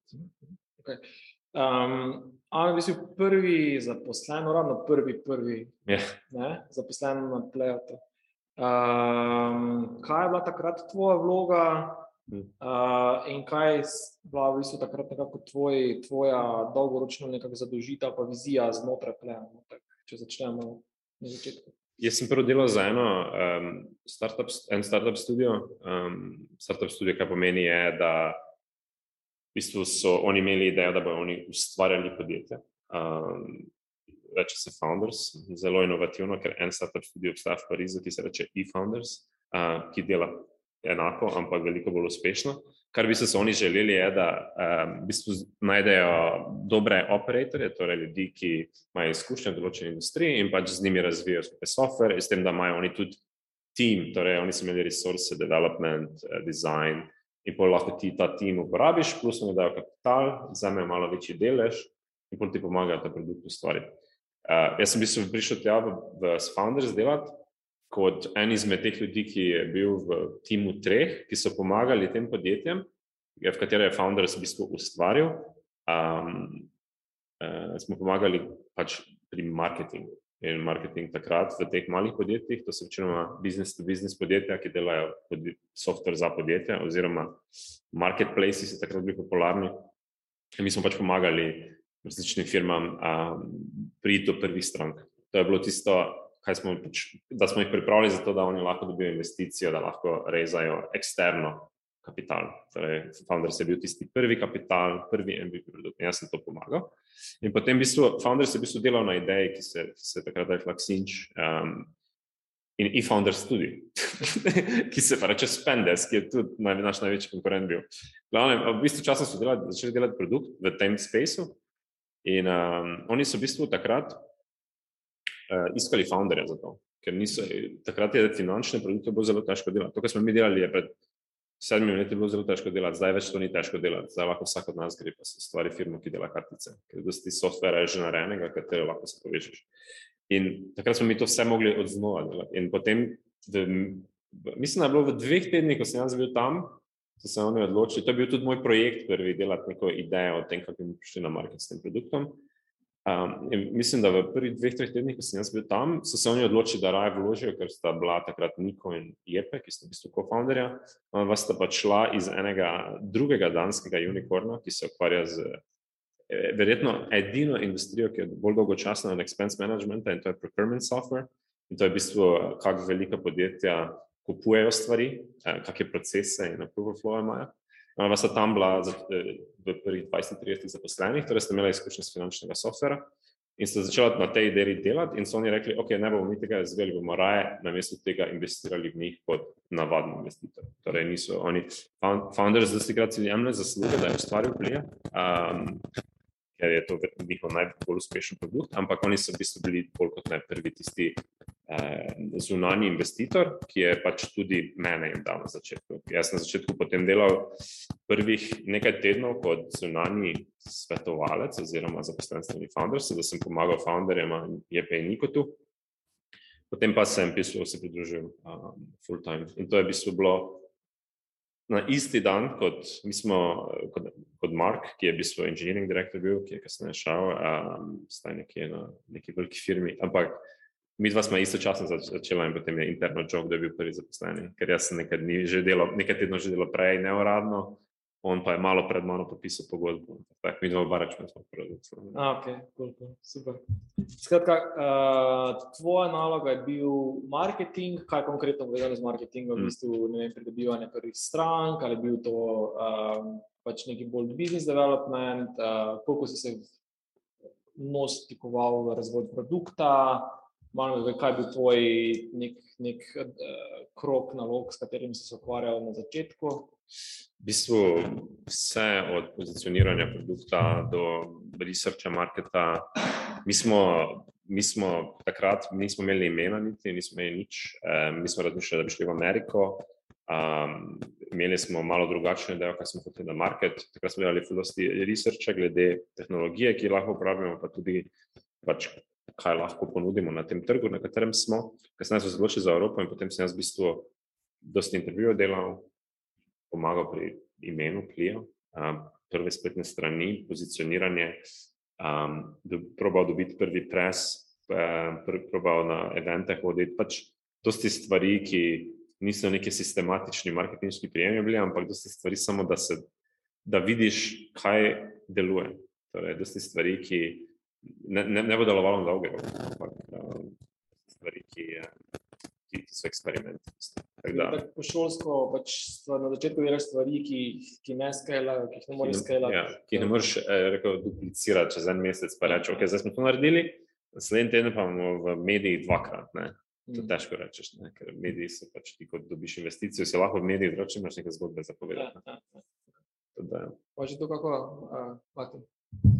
Okay. Um, Ampak, bi si prvi zaposlen, ravno prvi, prvi yeah. ne, zaposlen na pletu. Um, kaj je bila takrat tvoja vloga uh, in kaj je bila v bistvu takrat nekako tvoj, tvoja dolgoročna zadolžitev, pa vizija znotraj plena? No, če začnemo na začetku. Jaz sem prvo delal za eno um, startup, en startup studio. Um, startup studio, kaj pomeni, je, da v bistvu so oni imeli idejo, da bodo oni ustvarjali podjetje. Um, reče se Founders, zelo inovativno, ker en startup tudi obstaja v Parizu, ki se reče eFounders, uh, ki dela enako, ampak veliko bolj uspešno. Kar bi se oni želeli, je, da um, v bistvu najdejo dobre operatorje, torej ljudi, ki imajo izkušnje v določeni industriji in pač z njimi razvijajo skupaj software, s tem, da imajo oni tudi tim, torej oni so imeli resurse, development, design, in pa lahko ti ta tim uporabiš, plus oni dajo kapital, vzamejo malo večji delež in pa ti pomagajo ta produkt ustvariti. Uh, jaz sem bil prišel tja v, v Founders delati kot en izmed teh ljudi, ki je bil v timu treh, ki so pomagali tem podjetjem, v katere je Founders v bistvu ustvaril. Um, uh, smo pomagali pač pri marketingu in marketing takrat v teh malih podjetjih, to so večinoma business-to-business podjetja, ki delajo software za podjetja, oziroma marketplaces so takrat bili popularni. In mi smo pač pomagali različnim firmam um, priti do prvih strank. To je bilo tisto, smo pač, da smo jih pripravili za to, da oni lahko dobijo investicijo, da lahko rezajo eksterno kapital. Torej, Founders je bil tisti prvi kapital, prvi MVP produkt in jaz sem to pomagal. In potem v bistvu Founders je v bistvu delal na ideji, ki se, ki se takrat rekla Xinch um, in e-Founders tudi, ki se pa reče Spendes, ki je tudi naj, naš največji konkurent bil. Glavne, v bistvu časa so delali, začeli delati produkt v tem spaceu in um, oni so v bistvu takrat uh, iskali founderja za to. Ker niso, takrat je finančne produkte bilo zelo težko delati. To, kar smo mi delali, je pred sedmimi leti bilo zelo težko delati, zdaj več to ni težko delati, zdaj lahko vsak od nas gre pa se stvari firmo, ki dela kartice, ker dosti softvera je že narejenega, katero lahko se povežeš. In takrat smo mi to vse mogli od znova delati. In potem, v, mislim, da je bilo v dveh tednih, ko sem jaz bil tam, se oni odločili, to je bil tudi moj projekt prvi, delati neko idejo o tem, kako bi prišli na market s tem produktom. Um, mislim, da v prvih dveh, treh tednih, ko sem jaz bil tam, so se oni odločili, da raje vložijo, ker sta bila takrat Niko in Jepe, ki sta v bistvu co-founderja. Ona sta pa šla iz enega drugega danskega unikorna, ki se ukvarja z eh, verjetno edino industrijo, ki je bolj dolgočasna od expense managementa in to je procurement software. In to je v bistvu, kako velika podjetja kupujejo stvari, eh, kakšne procese in approval flow imajo. Ona sta tam bila v prvih 20-30 zaposlenih, torej sta imela izkušnje z finančnega softvera In so začeli na tej ideji delati, in so oni rekli, ok, ne bomo mi tega izvedeli, bomo raje namesto tega investirali v njih kot navadni investitor. Torej, niso oni, founders, da si krat jemlje zasluge, da je ustvaril plije, um, ker je to njihov najbolj uspešen produkt, ampak oni so v bistvu bili bolj kot ne prvi tisti eh, zunani investitor, ki je pač tudi mene jim dal na začetku. Jaz na začetku potem delal prvih nekaj tednov kot zunani svetovalec oziroma zaposlen strani founders, da sem pomagal founderjem in JP Nikotu. Potem pa sem pisal, se pridružil um, full time. In to je v bistvu bilo na isti dan, kot mi smo, kot, kot Mark, ki je bil svoj engineering director bil, ki je kasneje šel, um, staj nekje na neki veliki firmi, ampak mi dva smo istočasno začela in potem je interno jog, da je bil prvi zaposleni, ker jaz sem nekaj dni že delal, nekaj tednov že delal prej neuradno, on pa je malo pred mano podpisal pogodbo. Tako mi dva barač smo prvi zaposleni. Ok, cool, cool, super. Skratka, uh, tvoja naloga je bil marketing, kaj konkretno povedano z marketingom, mm. v bistvu, vem, pridobivanje prvih strank, ali je bil to um, pač neki bolj business development, uh, koliko si se nos stikoval v razvoj produkta, malo me, kaj bi tvoj nek, nek uh, krok nalog, s katerim si se ukvarjal na začetku? V bistvu vse od pozicioniranja produkta do researcha, marketa. Mi smo, mi smo takrat nismo imeli imena, niti nismo imeli nič. Um, mi smo razmišljali, da bi šli v Ameriko. Um, imeli smo malo drugačne ideje, kaj smo hoteli na market. Takrat smo delali filosti researcha glede tehnologije, ki jo lahko uporabljamo, pa tudi pač kaj lahko ponudimo na tem trgu, na katerem smo. Kasneje smo se odločili za Evropo in potem sem jaz v bistvu dosti intervjujev delal, pomagal pri imenu Clio, prve spletne strani, pozicioniranje, um, do, probal dobiti prvi pres, pr, probal na eventeh voditi, pač dosti stvari, ki niso neki sistematični marketinški prijemi bili, ampak dosti stvari samo, da se da vidiš, kaj deluje. Torej, dosti stvari, ki ne, ne, ne bo delovalo na dolge roke, ampak uh, stvari, ki, ki, ki so eksperimenti. Po šolsko pač na začetku delaš stvari, ki, ki ne skalajo, ki jih ne moreš skalati. Ja, ki jih ne moreš eh, duplicirati čez en mesec, pa reči, ok, zdaj smo to naredili, naslednji teden pa bomo v medijih dvakrat. Ne? To mm. težko reči, ker mediji so pač ti, kot dobiš investicijo, si lahko v medijih vroči, imaš nekaj zgodbe za povedati. Ja, ja, ja. Pa že to kako, uh, Mati?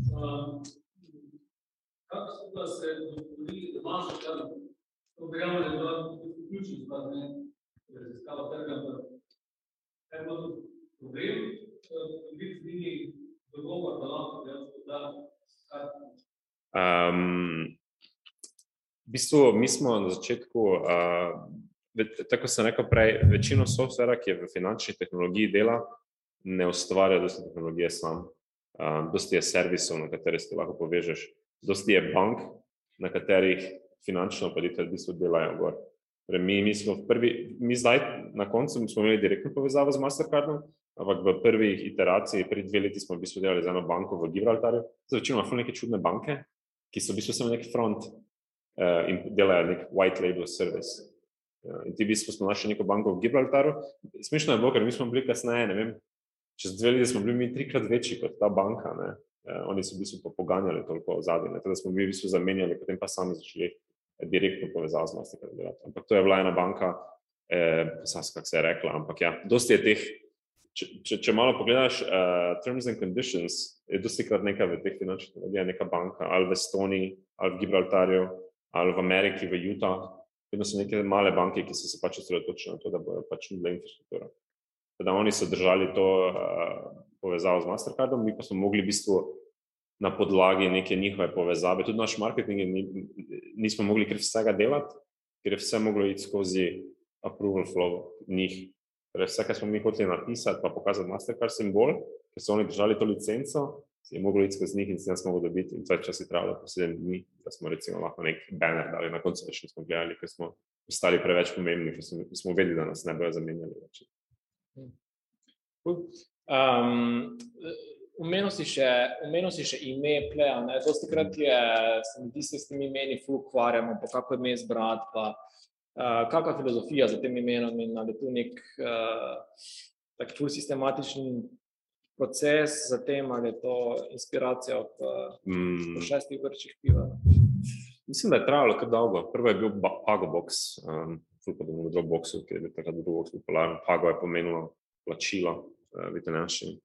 Um, kako se pa se dogodili, da imaš tam, to verjamem, da je bilo ključno stvar, ne, raziskava trga, da je bilo problem, biti z njimi dogovor, da lahko dejansko da, kar Um, v bistvu, mi smo na začetku, uh, tako sem rekel prej, večino softvera, ki je v finančni tehnologiji dela, ne ustvarja dosti tehnologije sam. Um, dosti je servisov, na katere se lahko povežeš dosti je bank, na katerih finančno podjetje v bistvu delajo gor. Torej, mi, mi prvi, mi zdaj na koncu smo imeli direktno povezavo z Mastercardom, ampak v prvih iteraciji, pred dve leti smo v bistvu delali z eno banko v Gibraltarju. To so večinoma neke čudne banke, ki so v bistvu samo neki front uh, in delajo nek white label service. Uh, in ti v bistvu smo našli neko banko v Gibraltaru. Smešno je bilo, ker mi smo bili kasneje, ne vem, čez dve leti smo bili mi trikrat večji kot ta banka. Ne? eh, oni so v bistvu poganjali toliko ozadje, da smo mi v bistvu zamenjali, potem pa sami začeli direktno povezati z Mastercardom delati. Ampak to je bila ena banka, eh, sas, kak se je rekla, ampak ja, dosti je teh, če, če, če malo pogledaš, uh, terms and conditions, je dosti krat nekaj v teh finančnih tehnologijah, neka banka, ali v Estoniji, ali v Gibraltarju, ali v Ameriki, v Utah, vedno so neke male banke, ki so se pač osredotočili na to, da bodo pač nudile infrastrukturo. Da oni so držali to uh, povezavo z Mastercardom, mi pa smo mogli v bistvu na podlagi neke njihove povezave, tudi naš marketing, ni, nismo mogli kar vsega delati, ker je vse moglo iti skozi approval flow njih. Torej, vse, kar smo mi hoteli napisati, pa pokazati Mastercard simbol, ker so oni držali to licenco, je moglo iti skozi njih in se nas moglo dobiti. In to je časi trajalo po sedem dni, da smo recimo lahko nek banner dali, na koncu več nismo gledali, ker smo postali preveč pomembni, ker smo, smo vedeli, da nas ne bojo zamenjali več. Um, Umenil si, si še ime, pleja. Dosti krat je, se mi zdi, s temi imeni flukvarjamo, pa kako ime izbrati, pa uh, kakšna filozofija za tem imenom in ali je tu nek uh, tak čul sistematičen proces za tem, ali je to inspiracija v, Mm, v šestih vrčih piva. mislim, da je trajalo kar dolgo. Prvo je bil Pagobox, um, ful pa v Dropboxu, ki je bil takrat Dropbox popularen. Pago je pomenilo plačilo uh, v italijanščini.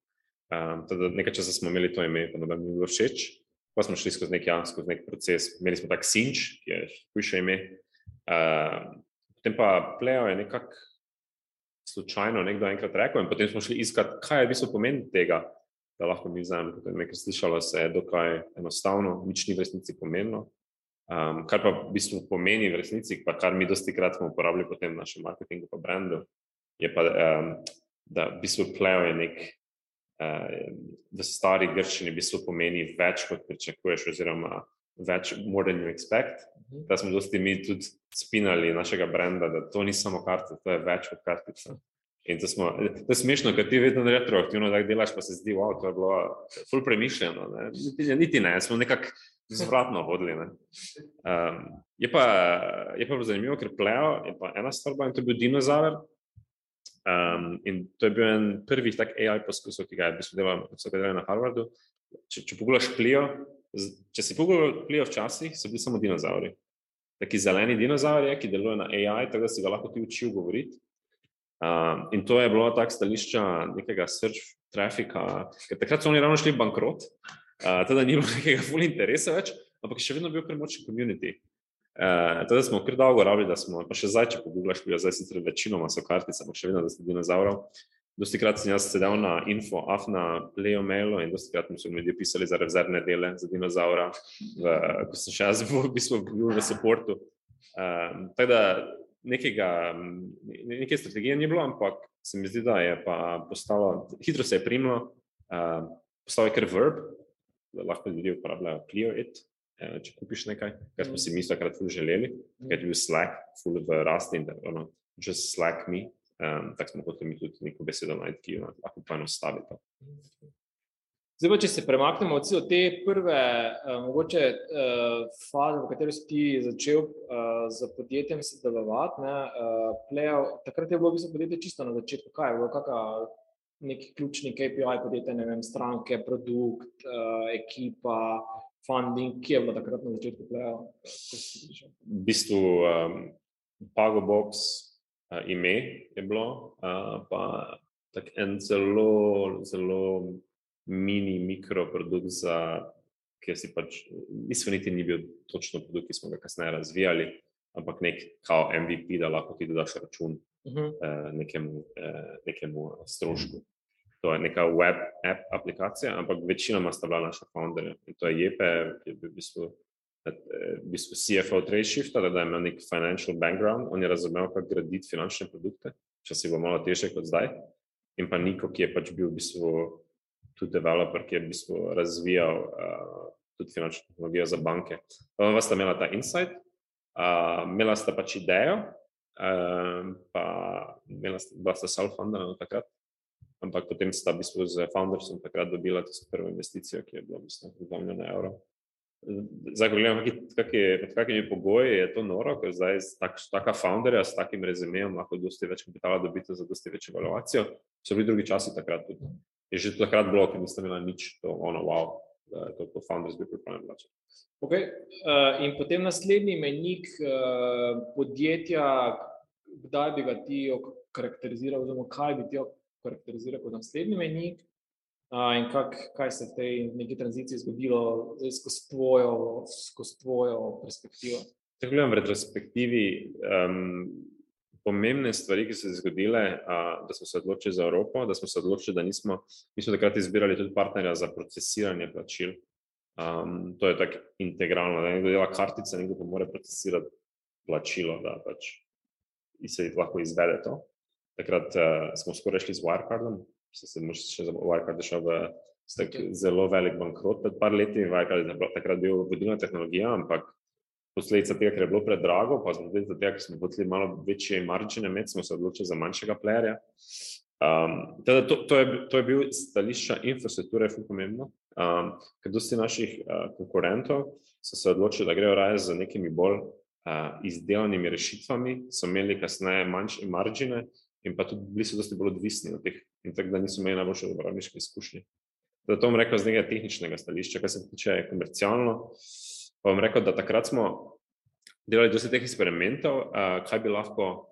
Um, teda nekaj časa smo imeli to ime, pa mi ni bilo všeč. Pa smo šli skozi nek, ja, skozi nek proces. Imeli smo tak Sinč, ki je hujše ime. Uh, potem pa Pleo je nekako slučajno nekdo enkrat rekel in potem smo šli iskat, kaj je v bistvu pomen tega, da lahko mi vzamemo. Potem nekaj slišalo se je dokaj enostavno, nič ni v resnici pomenilo. Um, kar pa v bistvu pomeni v resnici, pa kar mi dosti krat smo uporabljali v našem marketingu pa brandu, je pa, um, da v bistvu Pleo je nek, uh, v stari grščini v bistvu pomeni več, kot pričakuješ, oziroma več, more than you expect. Da smo dosti mi tudi spinali našega brenda, da to ni samo kartica, to je več kot kartica. In to, smo, to je smešno, ker ti vedno retroaktivno tako delaš, pa se zdi, wow, to je bilo ful premišljeno. Ne? Niti, niti ne, smo nekako zvratno vodili. Ne? Um, je, pa, je pa zanimivo, ker Pleo je pa ena stvar, in to je bil dinozaver. Um, in to je bil en prvih tak AI poskusov, ki ga je v bistvu delal, so ga delali na Harvardu. Če, če pogledaš Plio, z- če si pogledal Plio včasih, so bili samo dinozauri. Taki zeleni dinozauri, ki delujejo na AI, tako da si ga lahko ti učil govoriti. Um, in to je bilo tako stališča nekega search trafika, ker takrat so oni ravno šli bankrot, uh, teda ni bilo nekega full interesa več, ampak še vedno bil premočen community. Uh, teda smo kar dolgo rabili, da smo, pa še zdaj, če pogublaš, zdaj sicer večinoma so kartice, ampak še vedno, da so dinozaurov. Dosti krat sem jaz sedel na info, af na Leo mailu in dosti krat so ljudje pisali za rezervne dele za dinozaura, v, ko sem še jaz v bistvu bil v supportu. Um, tako da nekega, ne- neke strategije ni bilo, ampak se mi zdi, da je pa postalo, hitro se je primlo, uh, postalo je kar verb, da lahko ljudje uporabljajo clear it, eh, če kupiš nekaj, kar smo si mi takrat ful želeli, ker je bil Slack ful v rasti in da ono, just Slack me, um, tako smo hoteli mi tudi neko besedo najti, ki jo lahko poenostavite. Zdaj, pa, če se premaknemo od te prve, uh, mogoče uh, faze, v kateri si ti začel uh, z podjetjem sodelovati, uh, takrat je bilo v bistvu podjetje čisto na začetku. Kaj je bilo, kakšna neki ključni KPI podjetja, ne vem, stranke, produkt, uh, ekipa, funding, ki je bilo takrat na začetku prišel? V bistvu um, Pagobox uh, ime je bilo, uh, pa tak en zelo, zelo mini mikroprodukt za, ki si pač, mislim, niti ni bil točno produkt, ki smo ga kasneje razvijali, ampak nek kao MVP, da lahko ti dodaš račun Uh -huh. eh, nekemu, eh, nekemu strošku. To je neka web app aplikacija, ampak večinoma sta bila naša founderja. In to je Jepe, ki je bil v bistvu, eh, v bistvu CFO Tradeshifta, da je imel nek financial background, on je razumel, kako graditi finančne produkte, včasih bo malo težje kot zdaj. In pa Niko, ki je pač bil v bistvu tudi developer, ki je v bistvu razvijal uh, tudi finančno tehnologijo za banke. Pa sta imela ta insight, uh, imela sta pač idejo, Um, pa sta, bila sta self-fundana takrat, ampak potem sta v bistvu z foundersom takrat dobila tisto prvo investicijo, ki je bila, mislim, 2 milijona evrov. Zdaj, ko gledam, kaki- kaki- pod kakimi pogoji je to noro, ker zdaj tak, taka founderja s takim rezumejem lahko dosti več kapitala dobite za dosti večjo evaluacijo. So bili drugi časi takrat tudi. Je že takrat bilo, ker niste imeli nič, to ono, wow, da je to, to founders bil pripravljen plačati. Okay. Uh, in potem naslednji menik uh, podjetja, kdaj bi ga ti okarakteriziral, oziroma kaj bi ti okarakteriziral kot naslednji menik, uh, in kak, kaj se v tej neki tranziciji zgodilo zdaj skozi tvojo, skozi tvojo perspektivo. Če gledam v retrospektivi, um, pomembne stvari, ki so se zgodile, uh, da smo se odločili za Evropo, da smo se odločili, da nismo, mi smo takrat izbirali tudi partnerja za procesiranje plačil. Um, to je tako integralno, da nekdo dela kartice, nekdo pa mora procesirati plačilo, da pač se lahko izvede to. Takrat uh, smo skoraj šli z Wirecardom, se se mož še za Wirecard šel v tak, zelo velik bankrot pred par leti, Wirecard je bila takrat bil vodilna tehnologija, ampak posledica tega, ker je bilo predrago, pa posledica tega, ker smo hoteli malo večje margine imeti, smo se odločili za manjšega playerja. Um, teda to, to, je, to je bil stališča infrastrukture, je ful pomembno, um, ker dosti naših uh, konkurentov so se odločili, da grejo raje z nekimi bolj uh, izdelanimi rešitvami, so imeli kasneje manjše margine in pa tudi bili so dosti bolj odvisni od teh, in tako da niso imeli najboljše uporabniške izkušnje. Zato bom rekel z nekega tehničnega stališča, kar se tiče komercialno, pa bom rekel, da takrat smo delali dosti teh eksperimentov, kaj bi lahko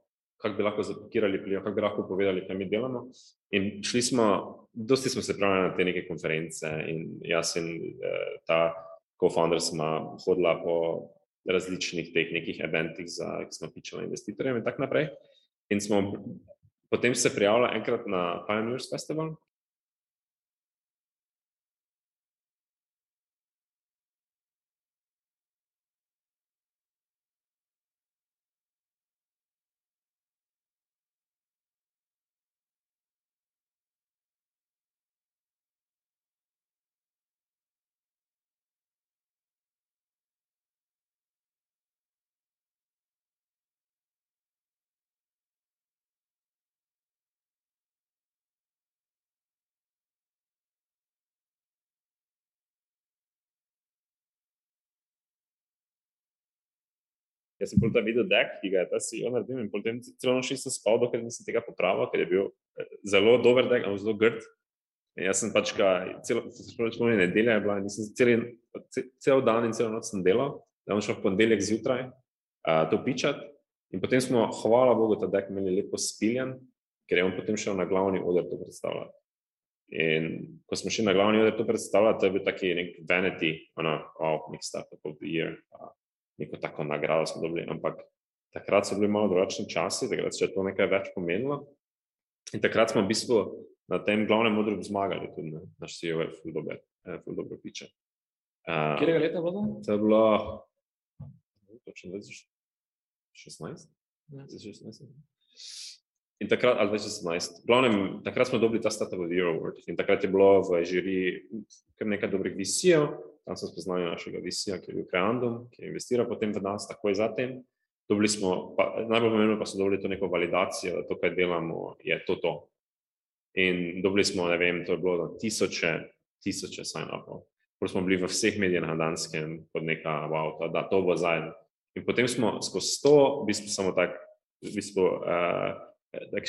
kako bi lahko zapakirali plin, kako bi lahko povedali, kaj mi delamo. In šli smo, dosti smo se pravili na te neke konference in jaz in uh, ta co-founder smo hodila po različnih teh nekih eventih, za, ki smo pičali investitorjem in tako naprej. In smo potem se prijavili enkrat na Pioneers Festival, Jaz sem ta videl dek, ki ga je ta CEO naredil in potem celo noč nisem spal, dokler nisem tega popravil, ker je bil eh, zelo dober dek, ampak zelo grd. In jaz sem pač ga, celo, celo nedelja je bila, nisem cel, cel dan in celo noč sem delal, da bom šel v ponedeljek zjutraj uh, to pičat. In potem smo, hvala Bogu, ta dek imeli lepo spiljen, ker je on potem šel na glavni oder to predstavljati. In ko smo šli na glavni oder to predstavljati, to je bil taki nek vanity, ono, oh, nek startup of the year. Uh, neko tako nagrado smo dobili, ampak takrat so bili malo drugačni časi, takrat se je to nekaj več pomenilo. In takrat smo v bistvu na tem glavnem modru zmagali, tudi ne? naš CEO je ful dober, ful dobro piče. Uh, Kjerega leta bilo to? To je bilo točno 2016. Ja. 2016. In takrat, ali 2017, glavnem, takrat smo dobili ta Startup of the Year Award in takrat je bilo v žiri kar nekaj dobrih visijev, tam smo spoznali našega visija, ki je bil Kreandum, ki je investiral potem v nas takoj zatem. Dobili smo, pa, najbolj pomembno pa so dobili to neko validacijo, da to, kaj delamo, je to to. In dobili smo, ne vem, to je bilo tisoče, tisoče sign-upov. Prvo smo bili v vseh medijih na Danskem pod neka, wow, to, da to bo zajedno. In potem smo skozi to, v bistvu samo tako, v bistvu, uh,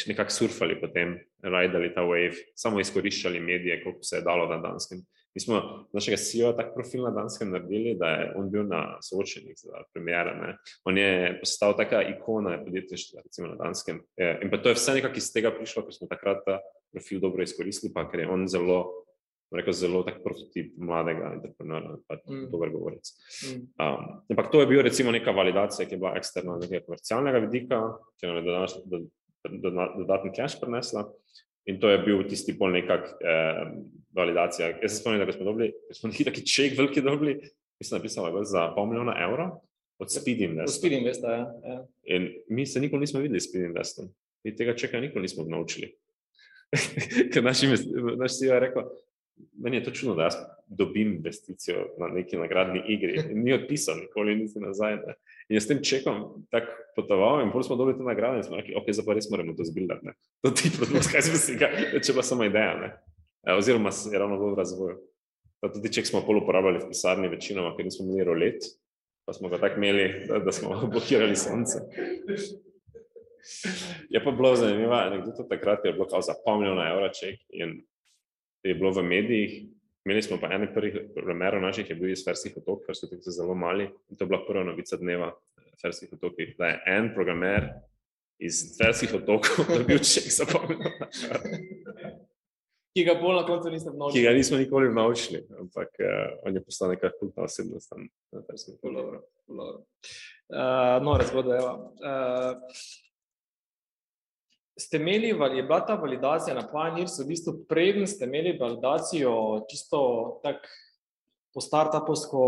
nekako surfali, potem rajdali ta wave, samo izkoriščali medije, koliko se je dalo na Danskem. Mi smo našega CEO tako profil na Danskem naredili, da je on bil na soočenih za premjera. Ne. On je postal taka ikona podjetništva, recimo na Danskem. E, in pa to je vse nekako iz tega prišlo, ker smo takrat ta profil dobro izkoristili, pa ker je on zelo, rekel, zelo tak prototip mladega entreprenera, pa mm. dober govorec. Mm. Um, ampak to je bil recimo neka validacija, ki je bila eksterna nekega komercialnega vidika, ki nam je dodatni cash prinesla. In to je bil tisti pol nekak eh, validacija. Jaz se spomnim, da smo dobili, smo neki taki ček veliki dobili, mislim, napisala za pol milijona evrov od Speed Invest. Od Speed Invest, ja. ja. In mi se nikoli nismo videli s Speed Investom. Mi tega čeka nikoli nismo naučili. Ker naš, naš CEO je rekel, meni je to čudno, da jaz dobim investicijo na neki nagradni igri. In ni odpisal, nikoli nisi nazaj. Ne. In jaz s tem čekom tako potoval in bolj smo dobili to nagrado in smo rekli, ok, zdaj pa res moramo to zbildati. To ti produkt, kaj si misli, če pa samo ideja. Ne. E, oziroma je ravno v razvoju. Pa tudi ček smo pol uporabljali v pisarni večinoma, ker nismo imeli rolet, pa smo ga tako imeli, da, da smo blokirali sonce. Je pa bilo zanimivo, anekdota takrat je bilo za pol milijona evra ček in je bilo v medijih. Imeli smo pa ene prvih primerov naših, je bil iz Ferskih otokov, ker so tudi zelo mali. In to je bila prva novica dneva v Ferskih otokih, da je en programer iz Ferskih otokov dobil ček za pomen. Ki ga bolj na koncu nismo naučili. Ki ga nismo nikoli naučili, ampak uh, on je postal neka kultna osebnost tam na Ferskih otokih. Uh, no, razgoda, evo. Uh, ste imeli, je bila ta validacija na Pioneers, v bistvu preden ste imeli validacijo čisto tak po startupovsko,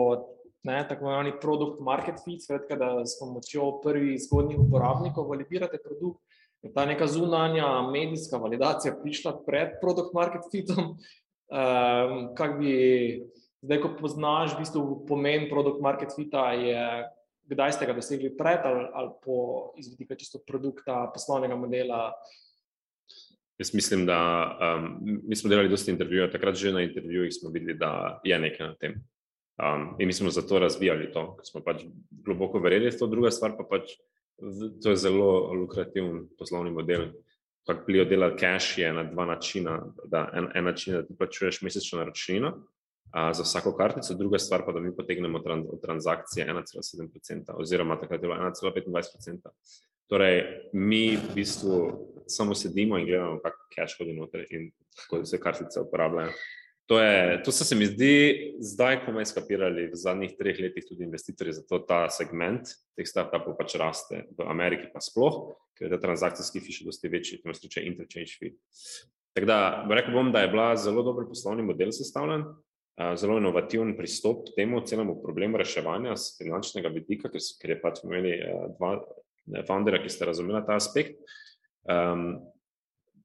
ne, tako imenovani produkt market fit, skratka, da s pomočjo prvih zgodnjih uporabnikov validirate produkt. Je ta neka zunanja medijska validacija prišla pred produkt market fitom, um, kak bi, zdaj ko poznaš v bistvu pomen produkt market fita, je kdaj ste ga dosegli pred ali, ali po izvedika čisto produkta, poslovnega modela? Jaz mislim, da um, mi smo delali dosti intervjujev, takrat že na intervjujih smo videli, da je nekaj na tem. Um, in mi smo zato razvijali to, ker smo pač globoko verjeli v to, druga stvar pa pač, to je zelo lukrativen poslovni model. kako Plio dela cash, je na dva načina. Da, en, en način je, da ti plačuješ mesečno naročnino uh, za vsako kartico, druga stvar pa, da mi potegnemo tran, od transakcije 1,7%, oziroma takrat je bilo 1,25%. Torej, mi v bistvu samo sedimo in gledamo, kako cash hodi noter in kako se kartice uporabljajo. To, je, to so se mi zdi, zdaj, ko smo skapirali v zadnjih treh letih, tudi investitorji, zato ta segment teh startupov pač raste v Ameriki, pa sploh, ker je ta transakcijski fi še dosti večji, to je interchange fee. Tako da rekel bom, da je bila zelo dober poslovni model sestavljen, zelo inovativen pristop k temu celemu problemu reševanja z finančnega vidika, ker, ker je pač imeli dva founderja, ki sta razumela ta aspekt. Um,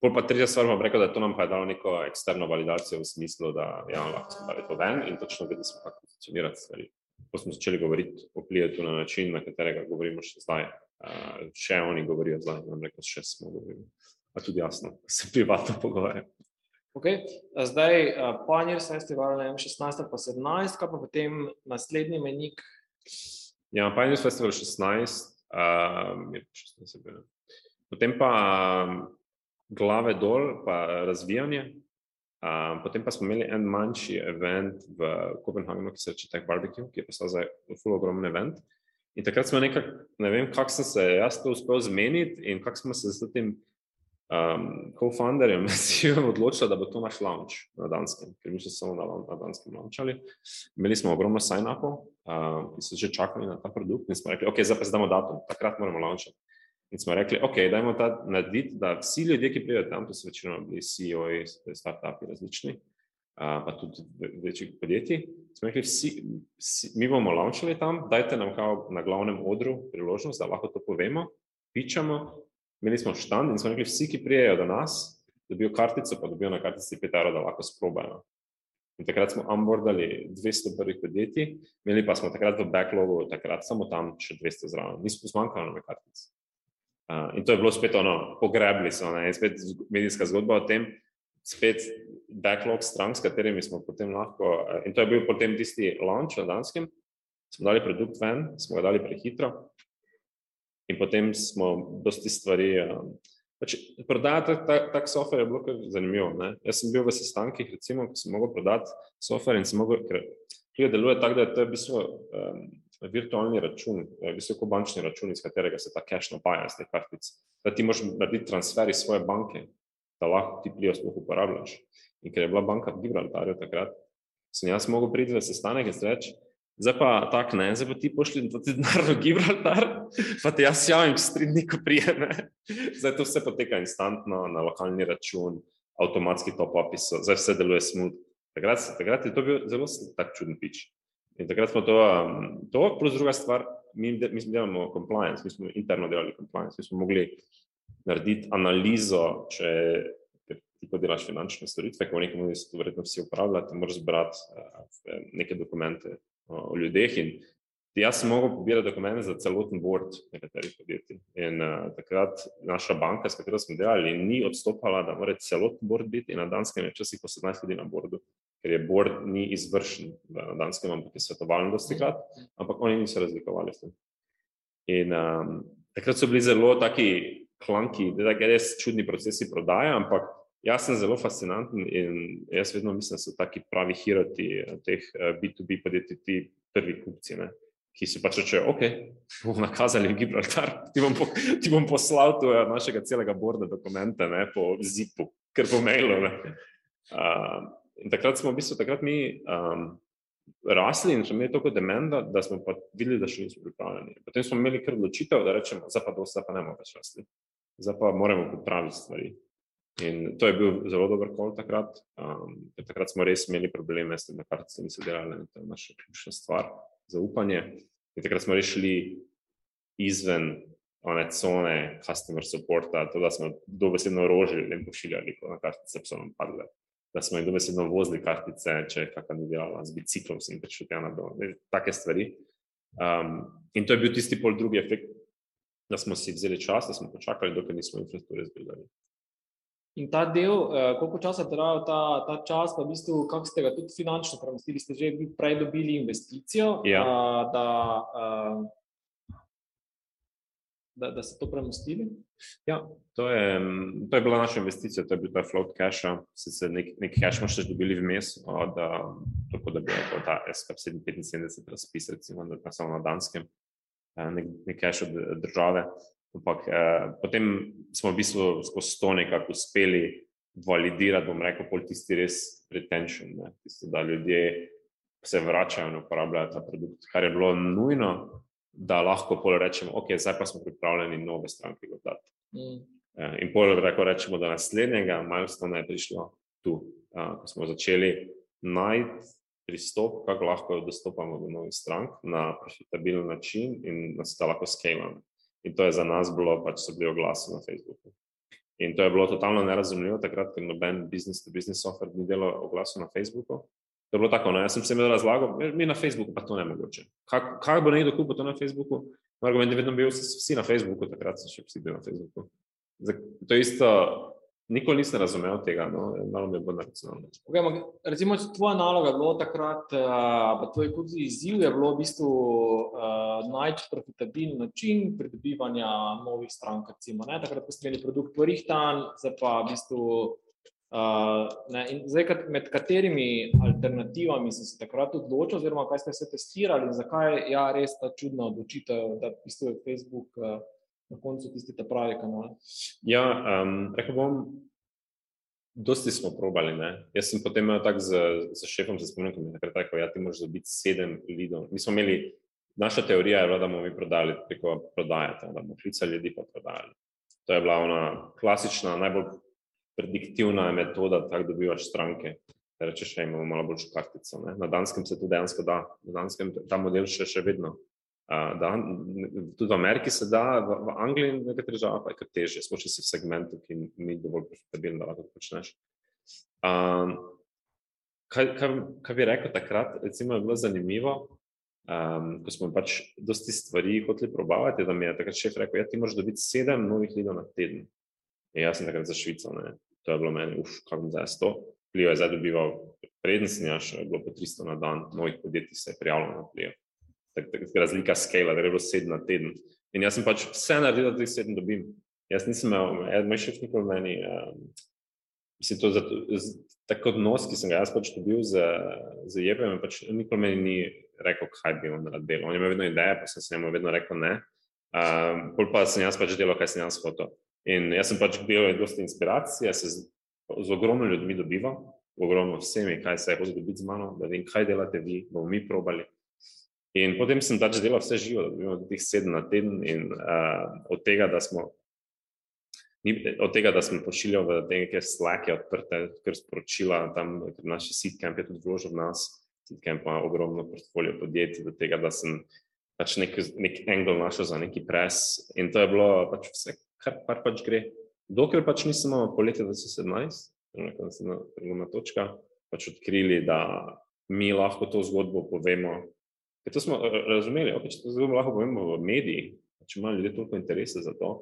Pol pa tretja stvar, bom rekel, da to nam pa je dalo neko eksterno validacijo v smislu, da ja, lahko smo dali to ven in točno vedeli smo, kako funkcionirati stvari. Ko smo začeli govoriti o plijetu na način, na katerega govorimo še zdaj, uh, še oni govorijo zdaj, nam rekel, še smo govorili. A tudi jasno, se privatno pogovarjamo. Okay. Zdaj, Pioneer Festival, ne vem, 16 pa 17, kaj pa potem naslednji menik? Ja, Pioneer Festival 16, uh, 16 potem pa glave dol, pa razvijanje. Um, potem pa smo imeli en manjši event v Kopenhagenu, ki se reče Tech Barbecue, ki je postal zdaj zelo ogromen event. In takrat smo nekako, ne vem, kako sem se jaz to uspel zmeniti in kako smo se z tem um, co-founderjem odločili, da bo to naš launch na Danskem, ker mi smo samo na, na Danskem launchali. Imeli smo ogromno sign-upov, um, ki so že čakali na ta produkt in smo rekli, ok, zdaj pa zdamo datum, takrat moramo launchati. In smo rekli, ok, dajmo ta narediti, da vsi ljudje, ki pridejo tam, to so večino bili CEO-ji, start-upi različni, pa tudi večjih podjetij, smo rekli, vsi, vsi, mi bomo launchali tam, dajte nam kao na glavnem odru priložnost, da lahko to povemo, pičamo, imeli smo štand in smo rekli, vsi, ki prijejo do nas, dobijo kartico, pa dobijo na kartici 5 evrov, da lahko sprobajo. In takrat smo onboardali 200 prvih podjetij, imeli pa smo takrat v backlogu, takrat samo tam še 200 zraven, nismo zmanjkali na kartici. Uh, in to je bilo spet ono, pogrebili so, ne, in spet medijska zgodba o tem, spet backlog strank, s katerimi smo potem lahko, uh, in to je bil potem tisti launch na Danskem, smo dali produkt ven, smo ga dali prehitro in potem smo dosti stvari, uh, pač prodajati tak, tak software je bilo kar zanimivo, ne. Jaz sem bil v sestankih, recimo, ko sem mogel prodati software in sem mogel, ker deluje tako, da je to v bistvu um, virtualni račun, eh, visoko bančni račun, iz katerega se ta cache napaja iz te kartice. Da ti moraš narediti transfer iz svoje banke, da lahko ti plijo sploh uporabljaš. In ker je bila banka v Gibraltarju takrat, sem jaz mogel priti v sestanek in reči, zdaj pa tak ne, zdaj pa ti pošli to ti denar v Gibraltar, pa ti jaz javim, s tri dni, ko prijeme. Zdaj to vse poteka instantno na lokalni račun, avtomatski top-upi so, zdaj vse deluje smooth. Takrat, takrat je to bil zelo tak čuden pič. In takrat smo to, um, to plus druga stvar, mi, mi delamo compliance, mi smo interno delali compliance, mi smo mogli narediti analizo, če ti pa delaš finančne storitve, ko v nekem mestu verjetno vsi upravljate, moraš zbrati uh, neke dokumente uh, o ljudeh in jaz sem mogel pobirati dokumente za celoten board nekaterih podjetij. In uh, takrat naša banka, s katero smo delali, ni odstopala, da mora celoten board biti in na danskem je včasih po 17 ljudi na boardu ker je board ni izvršen na danskem, ampak je svetovalen dosti krat, ampak oni niso razlikovali s tem. In um, takrat so bili zelo taki klanki, da je res čudni procesi prodaje, ampak jaz sem zelo fascinanten in jaz vedno mislim, da so taki pravi hiroti teh B2B uh, podjetij, ti prvi kupci, ne? ki si pač rečejo, ok, bomo nakazali v Gibraltar, ti bom, po, ti bom poslal tu našega celega borda dokumente ne, po zipu, ker po mailu. Uh, In takrat smo v bistvu takrat mi um, rasli in smo imeli toliko demenda, da smo pa videli, da še nismo pripravljeni. Potem smo imeli kar odločitev, da rečemo, zdaj pa dosta, pa ne moremo več rasli. Zdaj pa moramo popraviti stvari. In to je bil zelo dober kol takrat. Um, takrat smo res imeli probleme s tem, da kartice niso delale in to je naša ključna stvar, zaupanje. In takrat smo rešili izven one cone customer supporta, to da smo dobesedno rožili in pošiljali, ko na kartice so nam padle da smo jim dobesedno vozili kartice, če je kakšna delala z biciklom, sem prišel tja na dol, take stvari. Um, in to je bil tisti pol drugi efekt, da smo si vzeli čas, da smo počakali, dokler nismo infrastrukture zbirali. In ta del, uh, koliko časa trajal ta, ta čas, pa v bistvu, kako ste ga tudi finančno premestili, ste že prej dobili investicijo, ja. uh, da uh, da, da ste to premustili? Ja, to je, mm, to je bila naša investicija, to je bil ta float cache. Sicer nek, nek cache smo še dobili vmes, od, a, tako da bi lahko ta SKP 75 razpis, recimo, da samo na Danskem, a, nek, nek cache od države. Ampak eh, potem smo v bistvu skozi to nekako uspeli validirati, bom rekel, pol tisti res retention, ne, tisti, da ljudje se vračajo in uporabljajo ta produkt, kar je bilo nujno, da lahko pol rečemo, ok, zdaj pa smo pripravljeni nove stranke dodati. Mm. Eh, In pol lahko rečemo, da naslednjega milestone je prišlo tu, ko smo začeli najti pristop, kako lahko dostopamo do novih strank na profitabilen način in da se to lahko skalamo. In to je za nas bilo, pač so bili oglasi na Facebooku. In to je bilo totalno nerazumljivo takrat, ker noben business to business software ni delal oglasov na Facebooku. To je bilo tako, no, jaz sem se jim razlagal, "Mi- na Facebooku pa to ne mogoče. Kaj, kaj bo nekdo kupil to na Facebooku? Moj argument je vedno bil, "Saj so vsi na Facebooku, takrat so še vsi bili na Facebooku. To isto, nikoli nisem razumel tega, no, malo mi je bolj neracionalno. Okay, recimo, tvoja naloga je bilo takrat, uh, pa tvoj kot izziv je bilo v bistvu uh, najti profitabilen način pridobivanja novih strank. Recimo, ne? Takrat, ko ste imeli produkt porihtan, zdaj pa v bistvu. Uh, ne, in zdaj, med katerimi alternativami ste se takrat odločili, oziroma kaj ste se testirali, in zakaj je ja, res ta čudna odločitev, da v bistvu je Facebook uh, na koncu tisti ta pravi kanal? Ja, um, rekel bom, dosti smo probali. Ne? Jaz sem potem imel tak z, z šefom, se spomnim, mi je takrat rekel, ja, ti moraš dobiti sedem lidov. Mi smo imeli, naša teorija je bila, da bomo mi prodali preko prodaje, da bomo klicali ljudi pa prodajali. To je bila ona klasična, najbolj prediktivna metoda, tako dobivaš stranke. Da rečeš, da imamo malo boljšo kartico. Ne? Na Danskem se to dejansko da, na Danskem ta model še, še vedno. Uh, da, tudi v Ameriki se da, v, v Angliji in v nekaterih državah je kar težje, sploh če si v segmentu, ki ni dovolj profitabilen, da lahko to počneš. Um, kaj, kaj, kaj bi rekel takrat, recimo, je bilo zanimivo, um, ko smo pač dosti stvari hoteli probavati, da mi je takrat šef rekel, ja, ti moraš dobiti sedem novih lidov na teden. In jaz sem takrat za Švico, ne. To je bilo meni, uf, kako bom zdaj s to. Plijo je zdaj dobival, preden sem jaz, je bilo po 300 na dan, novih podjetij se je prijavilo na Plijo. Tak, tak, razlika skala, da je bilo sedem na teden. In jaz sem pač vse naredil, da teh sedem dobim. Jaz nisem imel, eden moj šef nikoli meni, um, mislim, to zato, z, tako odnos, ki sem ga jaz pač dobil z, z Jepem, pač nikoli meni ni rekel, kaj bi on rad delal. On je imel vedno ideje, pa sem se njemu vedno rekel ne. Um, pol pa sem jaz pač delal, kaj sem jaz hotel. In jaz sem pač bil dosti inspiracije, se z, z ogromno ljudmi dobival, ogromno vsemi, kaj se je hoče dobiti z mano, da vem, kaj delate vi, bomo mi probali. In potem sem pač delal vse živo, da dobimo teh sedem na teden in uh, od tega, da smo ni, od tega, da smo pošiljali v te neke slake odprte, ker sporočila tam, ker naš Seedcamp je tudi vložil v nas, Seedcamp ima ogromno portfolio podjetij, do tega, da sem pač nek, nek angle našel za neki pres in to je bilo pač vse, kar, pač gre. Dokler pač nismo po letu 2017, nekaj naslednja prelomna točka, pač odkrili, da mi lahko to zgodbo povemo. Ker to smo razumeli, ok, če to zgodbo lahko povemo v mediji, če imajo ljudje toliko interesa za to,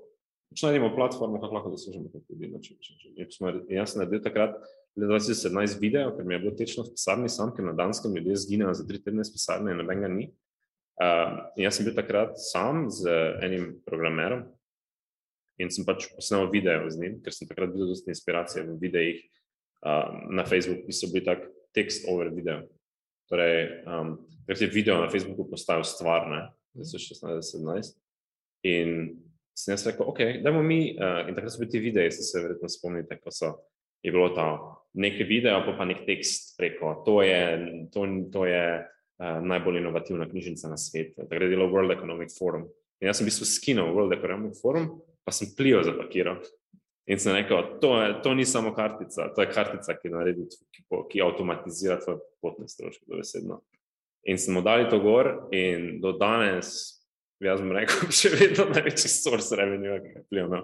pač najdemo platformo, kako lahko dosežemo to ljudi. Če, če, če, če smo, jaz sem naredil takrat leta 2017 video, ker mi je bilo tečno v pisarni sam, ker na Danskem ljudje zginejo za tri tedne iz pisarne in nobenega ni. Uh, jaz sem bil takrat sam z enim programerom in sem pač posnel video z njim, ker sem takrat videl dosti inspiracije v videih uh, na Facebooku, ki so bili tak tekst over video. Torej, um, ker je video na Facebooku postal stvar, ne, 2016-2017. In sem jaz rekel, ok, dajmo mi, uh, in takrat so bili ti videi, se se verjetno spomnite, ko so, je bilo ta nekaj video, pa pa nek tekst preko, to je, to, to je uh, najbolj inovativna knjižnica na svetu. Takrat je delal World Economic Forum. In jaz sem v bistvu skinil World Economic Forum, pa sem plijo zapakiral. In sem rekel, to, je, to ni samo kartica, to je kartica, ki, naredi, ki, ki avtomatizira tvoje potne stroške, dobesedno. In smo dali to gor, in do danes, jaz bom rekel, še vedno največji source revenue, ki ga. No.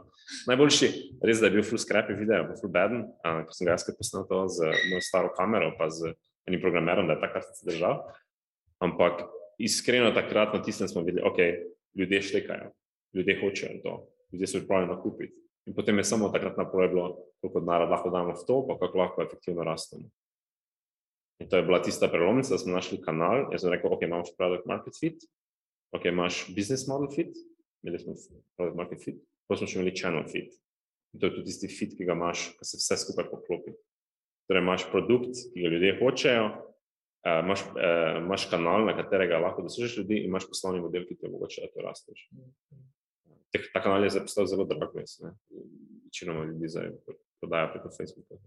Najboljši, res da je bil full scrappy video, pa full uh, ko sem ga jaz posnel to z mojo staro kamero, pa z enim programerom, da je ta kartica držal. Ampak iskreno takrat na tistem smo videli, ok, ljudje štekajo, ljudje hočejo to, ljudje so pripravljeni nakupiti. In potem je samo takrat naprej bilo, koliko denarja lahko damo v to, pa kako lahko efektivno rastemo. In to je bila tista prelomnica, da smo našli kanal. Jaz sem rekel, ok, imaš product market fit, ok, imaš business model fit, imeli smo product market fit, potem smo še imeli channel fit. In to je tudi tisti fit, ki ga imaš, ko se vse skupaj poklopi. Torej imaš produkt, ki ga ljudje hočejo, uh, imaš, uh, imaš kanal, na katerega lahko dosežeš ljudi in imaš poslovni model, ki ti omogoča, da to rasteš. Teh, ta kanal je zdaj postal zelo drag, mislim. Večinoma ljudi zdaj prodaja preko Facebooka.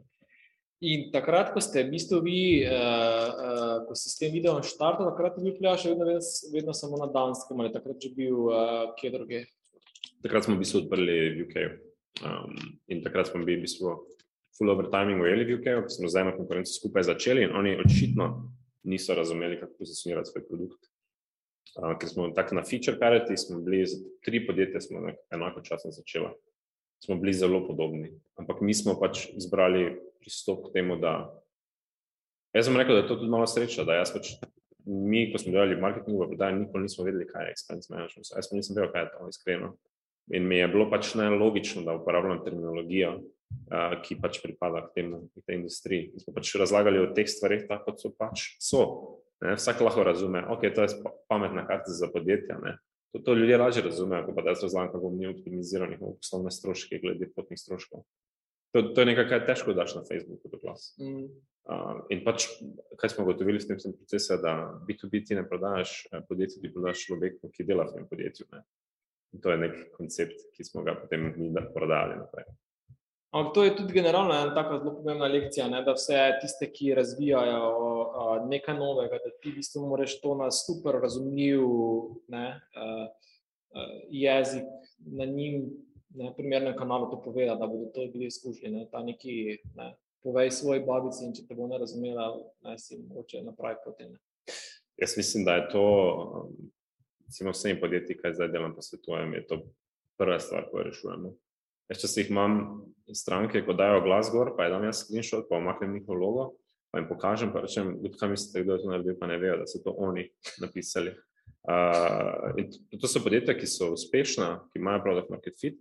In takrat, ko ste v bistvu vi, uh, uh, ko ste s tem videom štartali, takrat je bil pljaš vedno, vedno, samo na Danskem ali takrat že bil uh, kje druge? Takrat smo v bistvu odprli v UK. Um, in takrat smo bili v bistvu full overtiming ujeli v UK, ko smo z eno konkurenco skupaj začeli in oni očitno niso razumeli, kako pozicionirati svoj produkt. Uh, ker smo tako na feature parity, smo bili za tri podjetja, smo enako časno začeli. Smo bili zelo podobni, ampak mi smo pač izbrali pristop k temu, da. Jaz sem rekel, da je to tudi malo sreča, da jaz pač, mi, ko smo delali marketing, v prodaji, nikoli nismo vedeli, kaj je expense management. Jaz nisem vedel, kaj je to, iskreno. In mi je bilo pač nelogično, da uporabljam terminologijo, uh, ki pač pripada k, temu, k tej industriji. Mi smo pač razlagali o teh stvarih, tako kot so pač so. Ne? Vsak lahko razume, ok, to je pametna karta za podjetja. Ne? To, to ljudje lažje razumejo, kot pa da jaz razlagam, kako mi optimizirali njihove poslovne stroške glede potnih stroškov. To, to je nekaj, kar težko daš na Facebooku, da glas. Mm. Uh, in pač, kaj smo ugotovili s tem procesom, da B2B ti ne prodajaš podjetju, ti prodajaš človeku, ki dela v tem podjetju. Ne? In to je nek koncept, ki smo ga potem mi prodali naprej. Ampak to je tudi generalno ena tako zelo pomembna lekcija, ne? da vse tiste, ki razvijajo uh, nekaj novega, da ti v bistvu moraš to na super razumljiv ne, uh, uh, jezik na njim na primernem kanalu to povedati, da bodo to bili izkušeni. Ta neki, ne, povej svoji babici in če te bo ne razumela, naj si mogoče napravi potem. Jaz mislim, da je to, recimo vsem podjetjem, kaj zdaj delam po svetujem, je to prva stvar, ko jo rešujemo. Jaz, če si jih imam stranke, ko dajo glas gor, pa je dam jaz screenshot, pa omaknem njihov logo, pa jim pokažem, pa rečem, kaj mislite, kdo je to naredil, pa ne vejo, da so to oni napisali. Uh, to so podjetja, ki so uspešna, ki imajo product market fit,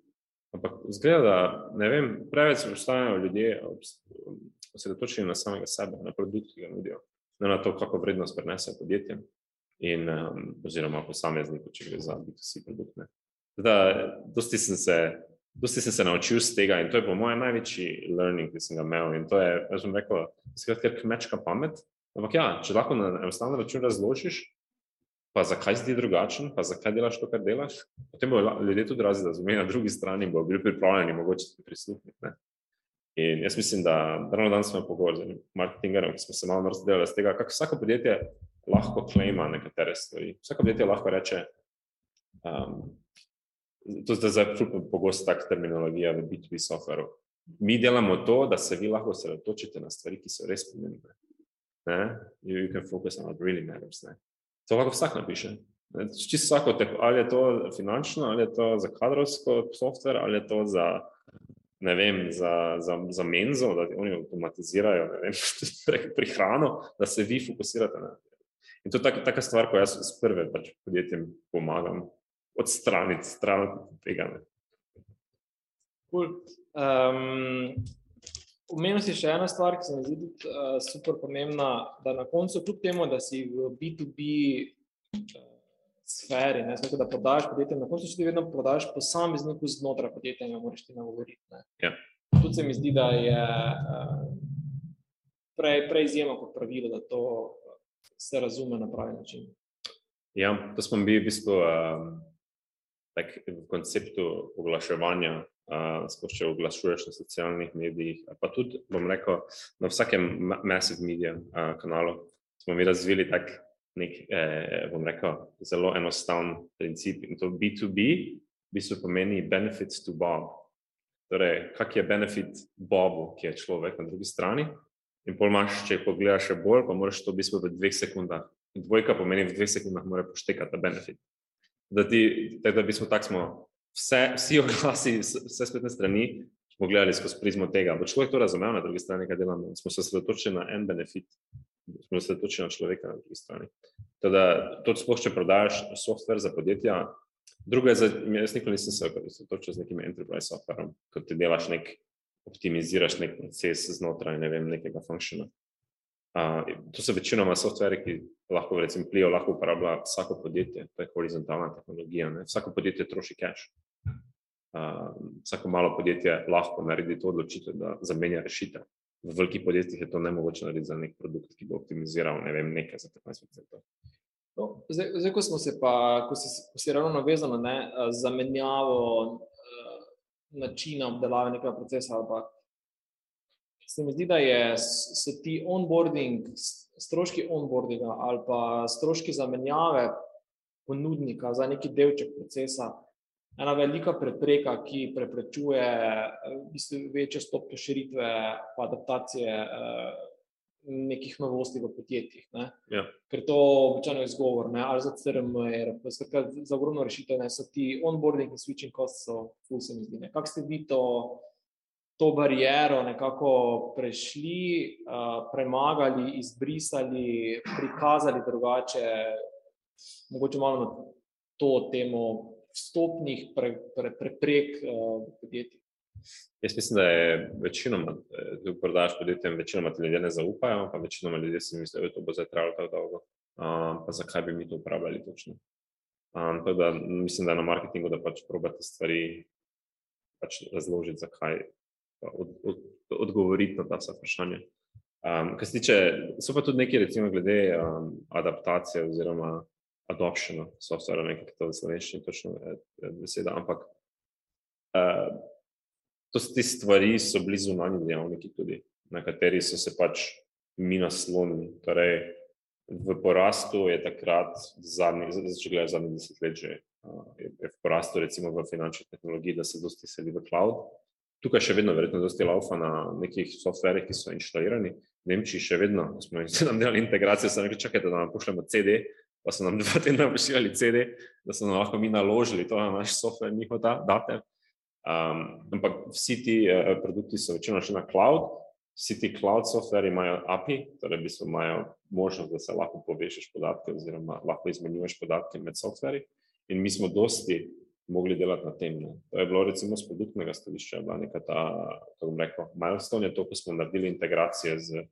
Ampak zgleda, da ne vem, preveč ostajajo ljudje osredotočeni na samega sebe, na produkt, ki ga nudijo, ne na to, kako vrednost prenese podjetjem in um, oziroma posamezniku, če gre za B2C produkte. Dosti sem se. Dosti sem se naučil iz tega in to je po mojem največji learning, ki sem ga imel. In to je, jaz bom rekel, skratka, kmečka pamet. Ampak ja, če lahko na enostaven način razložiš, pa zakaj si ti drugačen, pa zakaj delaš to, kar delaš. Potem bodo ljudje tudi razumeli na drugi strani in bodo bili pripravljeni mogoče ti prisluhniti. In jaz mislim, da ravno danes smo pogovarjali z marketingerjem, ki smo se malo razdelili z tega, kako vsako podjetje lahko klejma nekatere stvari. Vsako podjetje lahko reče, um, to je zdaj zelo pogosta tak terminologija v B2B softwareu. Mi delamo to, da se vi lahko osredotočite na stvari, ki so res pomembne. You, you can focus on what really matters. Ne? To lahko vsak napiše. Čisto vsako, ali je to finančno, ali je to za kadrovsko software, ali je to za, ne vem, za, za, za menzo, da oni avtomatizirajo vem, prihrano, da se vi fokusirate na to. In to je taka, taka stvar, ko jaz s prve pač podjetjem pomagam odstraniti stran tega. Cool. Um, Omenil si še eno stvar, ki se mi zdi uh, super pomembna, da na koncu, kljub temu, da si v B2B uh, sferi, ne znamo, da prodajaš podjetje, na koncu ti vedno prodajaš posamezniku znotraj podjetja in ga moraš ti nagovoriti. Ja. Tudi se mi zdi, da je uh, prej, prej izjemno kot pravilo, da to se razume na pravi način. Ja, to smo bili v bistvu um, v konceptu oglaševanja sploh če oglašuješ na socialnih medijih, pa tudi, bom rekel, na vsakem massive media uh, kanalu, smo mi razvili tak nek, eh, bom rekel, zelo enostaven princip. In to B2B, v bistvu pomeni benefits to Bob. Torej, kak je benefit Bobu, ki je človek na drugi strani. In pol imaš, če pogledaš še bolj, pa moraš to v bistvu v dveh sekundah. Dvojka pomeni, v dveh sekundah mora poštekati ta benefit. Da, ti, da, da bismo tako smo vse, vsi oglasi, vse spletne strani, smo gledali skozi prizmo tega. Bo človek to razumel, na drugi strani, kaj delamo. Smo se osredotočili na en benefit, smo se osredotočili na človeka na drugi strani. Teda, to sploh, če prodajaš software za podjetja, drugo je, za, jaz nikoli nisem se osredotočil z nekim enterprise softwareom, kot ti delaš nek, optimiziraš nek proces znotraj ne vem, nekega funkciona. Uh, to so večinoma softveri, ki lahko, recimo, Plio lahko uporablja vsako podjetje, to je horizontalna tehnologija. Ne? Vsako podjetje troši cache. Uh, vsako malo podjetje lahko naredi to odločitev, da zamenja rešitev. V velikih podjetjih je to ne mogoče narediti za nek produkt, ki bo optimiziral ne vem, nekaj za 15%. No, zdaj, zdaj, ko smo se pa, ko si, ko si ravno navezano na zamenjavo uh, načina obdelave nekega procesa ali pa se mi zdi, da je, so ti onboarding, stroški onboardinga ali pa stroški zamenjave ponudnika za neki delček procesa ena velika prepreka, ki preprečuje v bistvu, večje stopnje širitve in adaptacije eh, nekih novosti v podjetjih. Ne? Ja. Ker to običajno je izgovor, ne? ali za CRM, ali za ogromno rešitev, ne so ti onboarding in switching costs, so ful se mi zdi. Kako ste vi to? To bariero nekako prešli, premagali, izbrisali, prikazali drugače, mogoče malo na to temo vstopnih pre, pre, preprek v podjetjih. Jaz mislim, da je večinoma, da prodajaš podjetjem, večinoma ti ljudje ne zaupajo, pa večinoma ljudje si mislijo, da to bo zdaj trajalo tako dolgo. Um, pa zakaj bi mi to uporabljali točno? Um, da, mislim, da je na marketingu, da pač probate stvari pač razložiti, zakaj od, od, odgovoriti na ta vsa vprašanja. Um, kar se tiče, so pa tudi neki, recimo, glede um, adaptacije oziroma adoptiona softvera, nekaj, ki to v slovenščini točno beseda, ampak uh, to so ti stvari, so blizu manj dejavniki tudi, na kateri so se pač mi naslonili. Torej, v porastu je takrat, če gledaš zadnji desetlet, že uh, je, je v porastu recimo v finančni tehnologiji, da se dosti seli v cloud tukaj še vedno, verjetno, dosti laufa na nekih softverih, ki so inštalirani. V Nemčiji še vedno, smo nam delali integracijo, so rekli, čakajte, da nam pošljemo CD, pa so nam dva tedna pošiljali CD, da so nam lahko mi naložili to na naš softver, njihov da, date. Um, ampak vsi ti uh, produkti so večino šli na cloud, vsi ti cloud softveri imajo API, torej v bistvu imajo možnost, da se lahko povežeš podatke oziroma lahko izmenjuješ podatke med softveri. In mi smo dosti mogli delati na tem. Ne. To je bilo recimo z produktnega stališča, bila neka ta, kako bom rekel, milestone je to, ko smo naredili integracije z eh,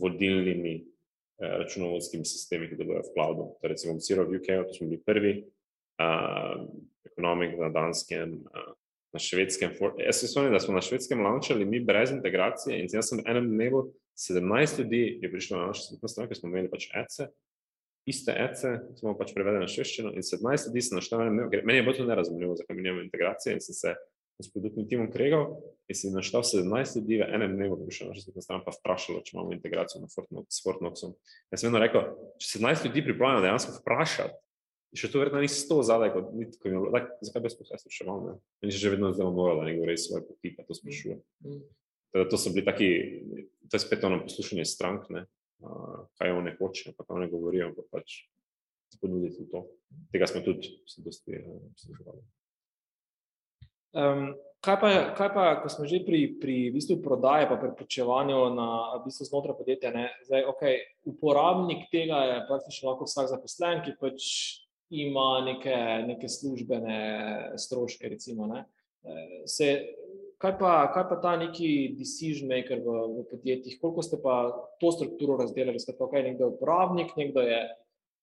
vodilnimi eh, računovodskimi sistemi, ki delujejo v cloudu. To je recimo Ciro v UK, to smo bili prvi, eh, ekonomik na danskem, eh, na švedskem. Jaz se spomnim, da smo na švedskem launčali mi brez integracije in jaz sem enem dnevu 17 ljudi je prišlo na našo skupnost, ker smo imeli pač ECE iste ece, smo pač prevedli na šeščino in 17 ljudi se naštevali. Meni je bilo to nerazumljivo, zakaj mi nimamo integracije in sem se s produktnim timom kregal in si naštel 17 ljudi v enem dnevu, ki bi šel na šestno stran pa vprašalo, če imamo integracijo na Fortnox, s Fortnoxom. Jaz sem vedno rekel, če 17 ljudi pripravljeno dejansko vprašati, še to verjetno ni 100 zadaj, kot ni tako imelo, tak, zakaj bi sploh spraševal, ne? Meni že vedno zdaj moralo, da nekdo res svoje poti, pa to sprašuje. Mm. Teda to so bili taki, to je spet ono poslušanje strank, ne? Kaj one hočejo, pa one govorijo, pa pač ponuditi to. Tega smo tudi se dosti poslušali. Um, kaj, pa, kaj pa, ko smo že pri, pri v bistvu prodaji, pa prepričevanju na v bistvu znotraj podjetja, ne? Zdaj, okay, uporabnik tega je praktično lahko vsak zaposlen, ki pač ima neke, neke službene stroške, recimo. Ne? Se, kaj pa, kaj pa ta neki decision maker v, v podjetjih, koliko ste pa to strukturo razdelili? Ste pa kaj, nekdo je uporabnik, nekdo je,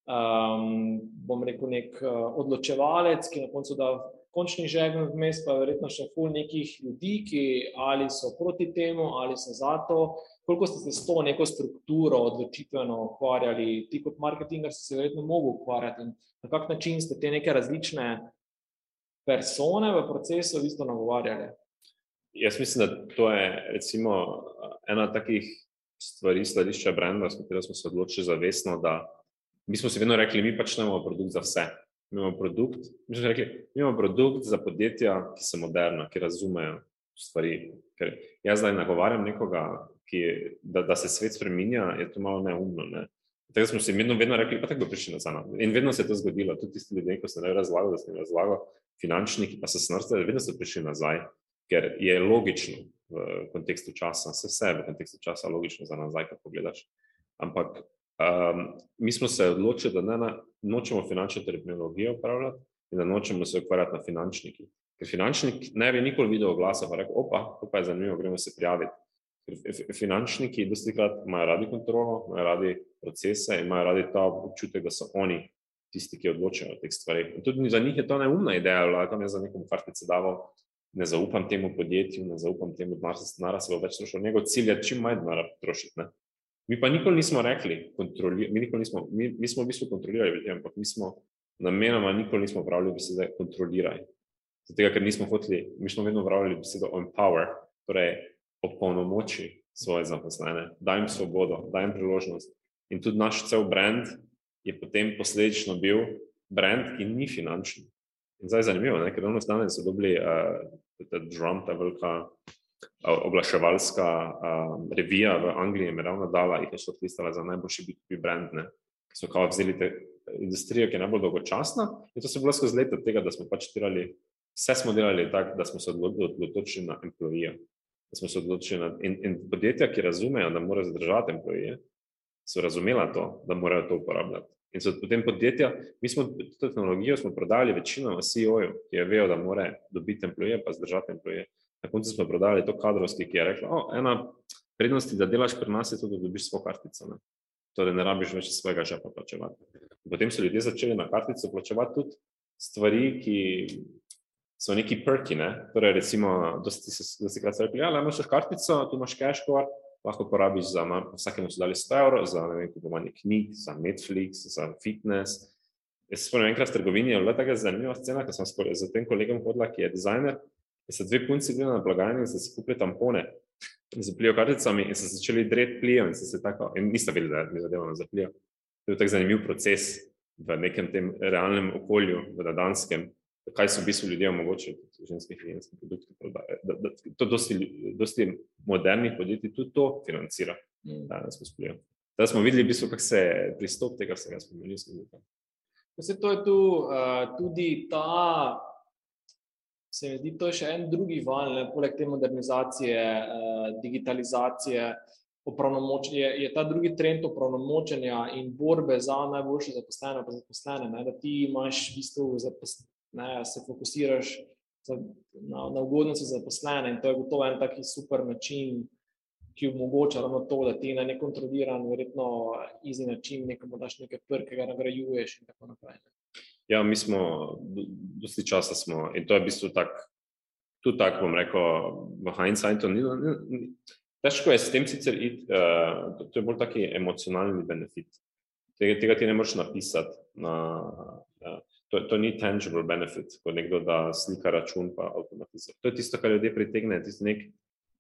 um, bom rekel, nek uh, odločevalec, ki na koncu da končni žegen vmes, pa verjetno še ful nekih ljudi, ki ali so proti temu, ali so za to. Koliko ste se s to neko strukturo odločitveno ukvarjali, ti kot marketinger ste se verjetno mogli ukvarjati in na kak način ste te neke različne persone v procesu v bistvu nagovarjali? Jaz mislim, da to je recimo ena takih stvari, sledišča brenda, s katero smo se odločili zavestno, da mi smo si vedno rekli, mi pač imamo produkt za vse. Mi imamo produkt, mi smo rekli, mi imamo produkt za podjetja, ki so moderna, ki razumejo stvari. Ker jaz zdaj nagovarjam nekoga, ki, da, da se svet spreminja, je to malo neumno. Ne? Tako smo si vedno, vedno rekli, pa tako bo prišli nazaj. In vedno se je to zgodilo, tudi tisti ljudje, ko sem razlagal, da sem jim razlagal, finančniki pa so smrtili, vedno so prišli nazaj ker je logično v kontekstu časa, vse, vse v kontekstu časa logično za nazaj, ko pogledaš. Ampak um, mi smo se odločili, da ne na, nočemo finančno terminologijo upravljati in da nočemo se ukvarjati na finančniki. Ker finančnik ne bi nikoli videl oglasa, pa rekel, opa, to pa je zanimivo, gremo se prijaviti. Finančniki, dosti krat imajo radi kontrolo, imajo radi procese in imajo radi ta občutek, da so oni tisti, ki odločajo o teh stvarih. In tudi za njih je to neumna ideja, vlagam jaz za nekom kartice daval, ne zaupam temu podjetju, ne zaupam temu denarja, se bo več trošil. Njegov cilj je čim manj denarja trošiti. Ne? Mi pa nikoli nismo rekli, mi, nikoli nismo, mi, mi smo v bistvu kontrolirali ljudi, ampak mi smo namenoma nikoli nismo pravili besede kontroliraj. Zato, ker nismo hoteli, mi smo vedno pravili besedo empower, torej opolnomoči svoje zaposlene, daj jim svobodo, daj jim priložnost. In tudi naš cel brand je potem posledično bil brand, ki ni finančni. In zdaj je zanimivo, ne? ker danes danes so dobili uh, drum, ta velika uh, oglaševalska uh, revija v Angliji, je ravno dala, jih je šlo za najboljši B2B brand, ne? so kao vzeli te industrijo, ki je najbolj dolgočasna in to se je bilo skozi leta tega, da smo pač delali, vse smo delali tako, da smo se odločili na employee. Da smo se odločili na, in, in podjetja, ki razumejo, da morajo zadržati employee, so razumela to, da morajo to uporabljati. In so potem podjetja, mi smo to tehnologijo smo prodali večino v CEO-ju, ki je vejo, da mora dobiti employee, pa zdržati employee. Na koncu smo prodali to kadrovski, ki je rekla, o, ena prednosti, da delaš pri nas, je to, da dobiš svojo kartico. Ne? Torej, ne rabiš več svojega žepa plačevati. Potem so ljudje začeli na kartico plačevati tudi stvari, ki so neki perki. Ne? Torej, recimo, da si krat rekli, ja, imaš kartico, tu imaš cashcore, lahko porabiš za vsakemu so dali 100 evrov, za vem, kupovanje knjig, za Netflix, za fitness. Jaz spomnim, enkrat v trgovini je bila taka zanimiva scena, ko sem s tem kolegom hodila, ki je dizajner, in so dve punci gledali na blagajni in so si kupili tampone z plijo karticami in so začeli dreti plijo in so se tako, in niste vedeli, da je zadevano za plijo. To je tak zanimiv proces v nekem tem realnem okolju, v danskem, kaj so v bistvu ljudje omogočili, higijenske produkte prodaje. Da, da, to dosti, dosti modernih podjetij tudi to financira, mm. danes s plijo. Da smo videli, v bistvu, kako se pristop tega vsega spremenil. Vse to je tu uh, tudi ta se mi zdi, to je še en drugi val, ne, poleg te modernizacije, eh, digitalizacije, je, je ta drugi trend opravnomočenja in borbe za najboljše zaposlene, pa zaposlene, ne, da ti imaš v bistvu ne, se fokusiraš za, na, na ugodnosti zaposlene in to je gotovo en taki super način, ki omogoča ravno to, da ti na nekontroliran, verjetno izi način nekomu daš nekaj prk, ki ga nagrajuješ in tako naprej. Ne. Ja, mi smo, dosti časa smo, in to je v bistvu tako, tudi tako bom rekel, v hindsightu. Ni, ni, ni, težko je s tem sicer iti, uh, to, je bolj taki emocionalni benefit. Tega, tega ti ne moreš napisati. Na, to, to ni tangible benefit, ko nekdo da slika račun pa avtomatizira. To je tisto, kar ljudje pritegne, tisti nek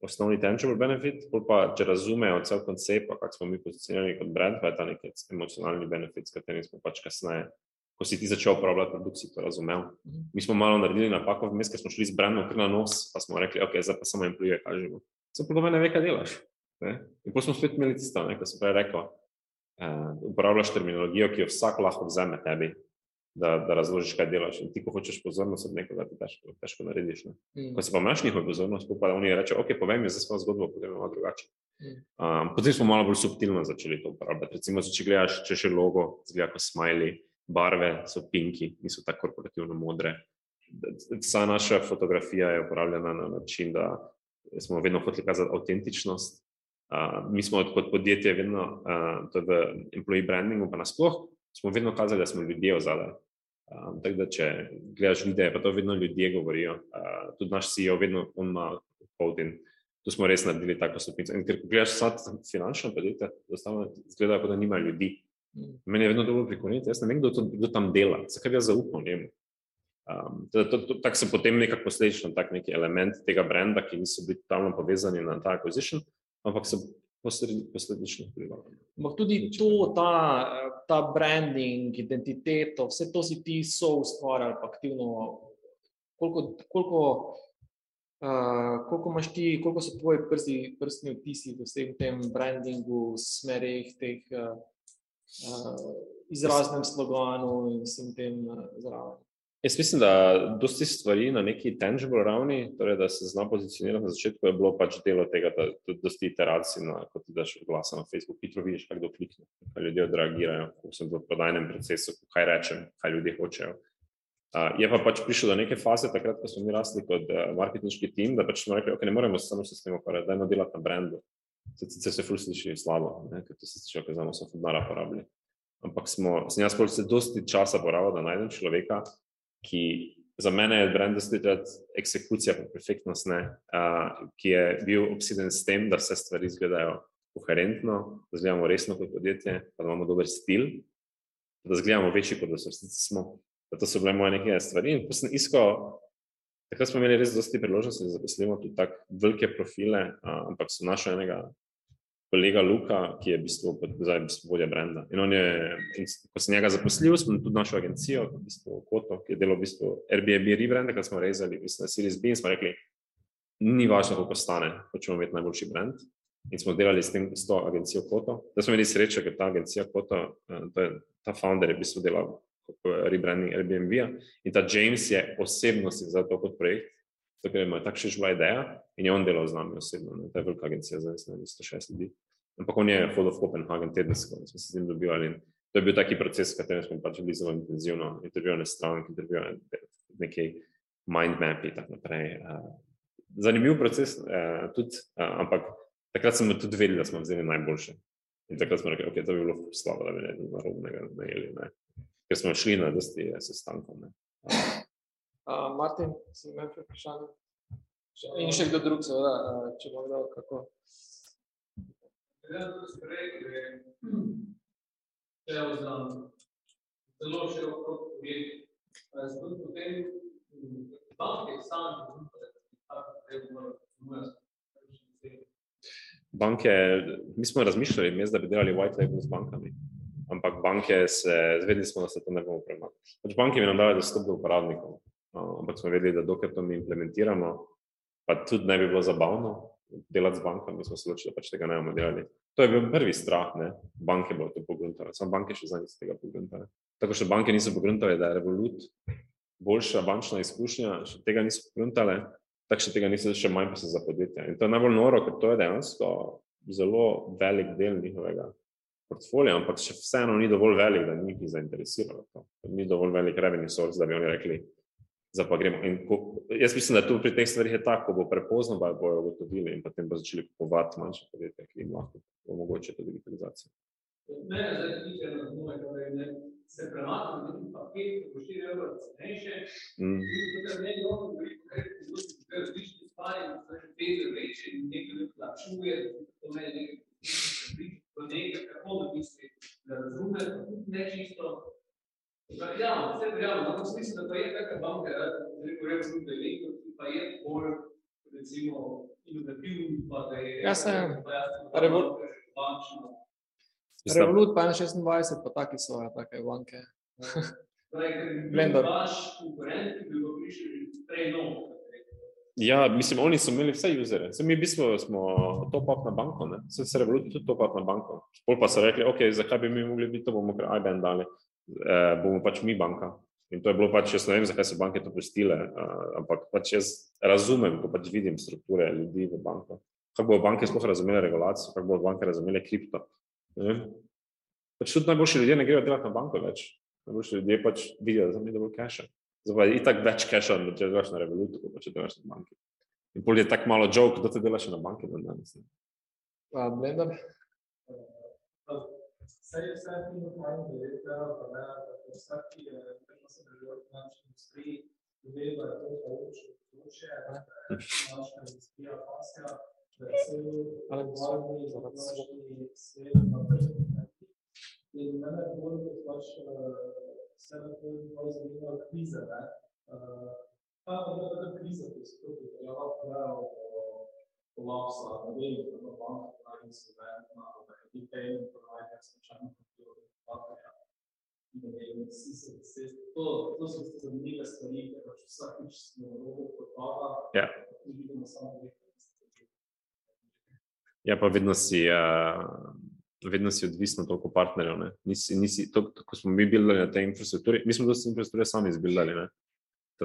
osnovni tangible benefit, pa če razumejo cel koncept, kako smo mi pozicionirani kot brand, pa je ta nek emocionalni benefit, s katerim smo pač kasneje ko si ti začel uporabljati produkt, si to razumel. Mhm. Mi smo malo naredili napako, vmes, ker smo šli z brandom kar na nos, pa smo rekli, ok, zdaj pa samo employee kažemo. Se pa ne ve, kaj delaš. Ne? In potem smo spet imeli tisto, kar sem prej rekel, uh, uporabljaš terminologijo, ki jo vsak lahko vzame tebi, da, da razložiš, kaj delaš. In ti, ko hočeš pozornost od nekoga, ti težko, težko narediš. Mm. Ko se pa imaš njihovo pozornost, pa oni rečejo, ok, povem za svojo zgodbo, potem je malo drugače. Um, potem smo malo bolj subtilno začeli to uporabljati. Recimo, če gledaš, če še logo, zgleda kot smiley, barve so pinki, niso tako korporativno modre. Vsa naša fotografija je uporabljena na način, da smo vedno hoteli kazati avtentičnost. Uh, mi smo kot podjetje, vedno, uh, to je v employee brandingu, pa nasploh, smo vedno kazali, da smo ljudje ozadaj. Um, tako da, če gledaš videe, pa to vedno ljudje govorijo. Uh, tudi naš CEO, vedno on ima povdin. Tu smo res naredili tako stopnico. In ker gledaš vsa finančna podjetja, zgleda, kot da nima ljudi. Meni je vedno dobro prikoniti, jaz ne vem, kdo, to, kdo tam dela, zakaj jaz zaupam njemu. Um, Tako so potem nekako posledično tak neki element tega brenda, ki niso bili tam povezani na ta acquisition, ampak so posledično vplivali. Ampak tudi to, ta, ta branding, identiteto, vse to si ti so ustvarjali aktivno. Koliko, koliko, uh, koliko imaš ti, koliko so tvoji prsti, prstni vtisi v tem brandingu, smerih teh uh, uh, izraznem sloganu in vsem tem uh, zraven. Jaz mislim, da dosti stvari na neki tangible ravni, torej da se zna pozicionirati na začetku, je bilo pač delo tega, da dosti iteracij, na, kot ti daš glasa na Facebook, hitro vidiš, kaj kdo klikne, kaj ljudje odreagirajo, kako sem v prodajnem procesu, kaj rečem, kaj ljudje hočejo. Uh, je pa pač prišlo do neke faze, takrat, ko smo mi rasli kot uh, marketinški tim, da pač smo rekli, ok, ne moremo samo se s tem ukvarjati, dajmo delati na brendu. Sicer se ful sliši slabo, ne, ker to se sliši, ker znamo so fudnara porabili. Ampak smo, sem jaz se dosti časa porabil, da najdem človeka, ki za mene je brand dostikrat eksekucija, pa perfektnost, ne, uh, ki je bil obseden s tem, da vse stvari izgledajo koherentno, da izgledamo resno kot podjetje, da imamo dober stil, da izgledamo večji, kot da so resnici smo. Da to so bile moje neke stvari. In ko sem iskal, takrat smo imeli res dosti priložnosti, da zaposlimo tudi tako velike profile, uh, ampak so našli enega kolega Luka, ki je v bistvu, zdaj v bistvu vodja brenda. In on je, in ko sem njega zaposlil, smo tudi našo agencijo, v bistvu Koto, ki je delal v bistvu Airbnb rebrand, ki smo rezali, mislim, na Series B in smo rekli, ni važno, koliko stane, hočemo imeti najboljši brand. In smo delali s, tem, s to agencijo Koto. Da smo imeli srečo, ker ta agencija Koto, je, ta founder je v bistvu delal rebranding Airbnb-a in ta James je osebno si vzel to kot projekt, zato ker ima takšna že bila ideja in je on delal z nami osebno. Ne. To je velika agencija, smo 106 ljudi. Ampak on je hodil v Kopenhagen tedensko in smo se z njim dobivali. In to je bil taki proces, v katerem smo pač bili zelo intenzivno, intervjuvali stranke, intervjuvali nekaj mind mapi in tako naprej. Zanimiv proces, tudi, ampak takrat smo tudi vedeli, da smo vzeli najboljše. In takrat smo rekli, okay, da bi bilo slabo, da bi ne. Ne. Ker smo šli na dosti sestankov. Uh, Martin, si imel vprašanje? In še kdo drug, seveda, če bo kdo kako. Zelo širok krog podjetij. Zato potem banke same Banke, mi smo razmišljali, mes, da bi delali white label z bankami, ampak banke se, zvedeli smo, da se to ne bomo premaknili. Pač banke bi nam dali dostop do uporabnikov, ampak smo vedeli, da dokler to mi implementiramo, pa tudi ne bi bilo zabavno delati z bankami, smo se odločili, da pač tega ne bomo delali. To je bil prvi strah, ne? banke bodo to pogruntale, samo banke še niso tega pogruntale. Tako še banke niso pogruntale, da je Revolut boljša bančna izkušnja, še tega niso pogruntale, tako še tega niso še manj pa se za podjetja. In to je najbolj noro, ker to je dejansko zelo velik del njihovega portfolija, ampak še vseeno ni dovolj velik, da njih zainteresirajo to. Ni dovolj velik revenue source, da bi oni rekli, za pa gremo. Ko, jaz mislim, da tu pri teh stvarih je tako, ko bo prepozno, pa bojo ugotovili in potem bo začeli kupovati manjše podjetje, ki jim lahko omogoča to digitalizacijo. Mene zdaj tiče na znove, torej ne, se premakne na neki paket, ko bo 4 evra cenejše, mm. in tukaj ne lahko govori, kaj je to zelo različne stvari, da se peze reče in nekaj ne plačuje, to je nekaj, to nekaj, kako da misli, da razume, ne čisto, Ja, vse verjamem, ampak mislim, da pa je taka banka, rekel rečem, da je nekaj, ki pa je bolj, recimo, inovativni, pa da je... Ja, se Revolut. Revolut pa 26, pa taki so, ja, take banke. Blender. Vaš konkurent, ki bi ga prišli prej novo. Ja, mislim, oni so imeli vse usere. Se mi v bistvu smo top-up na banko, ne? Se se Revolut tudi top-up na banko. Pol pa so rekli, ok, zakaj bi mi mogli biti, to bomo kar IBAN dali eh, bomo pač mi banka. In to je bilo pač, jaz ne vem, zakaj so banke to pustile, uh, ampak pač jaz razumem, ko pač vidim strukture ljudi v banko. Kako bodo banke sploh razumele regulacijo, kako bodo banke razumele kripto. Pač tudi najboljši ljudje ne grejo delati na banko več. Najboljši ljudje pač vidijo, da je dovolj cache. Zdaj je itak več cache, da če delaš na revolutu, kot če delaš na banki. In pol je tako malo joke, da te delaš na banki dan danes. Uh, Blender? Saj je vse fino fajn, da je treba povedati, da vsak, ki je vedno se držal v finančni industriji, ve, da je to poloče področje, da je finančna industrija pasja, da je cel globalni, zavarovalni svet naprej. In mene bolj kot pač vse na to bolj zanima kriza, ne. Ta pa je taka kriza, ki se tukaj pojavlja, pojavlja kolapsa, je payment provider, slučajno kontrolo, partnerja. To, to so stvari, pač vsakič smo propada, ja. Ja, pa vedno si, uh, vedno si odvisno toliko partnerjev. Ne? Nisi, nisi, to, ko smo mi bildali na tej infrastrukturi, mi smo dosti infrastrukture sami izbildali. Ne?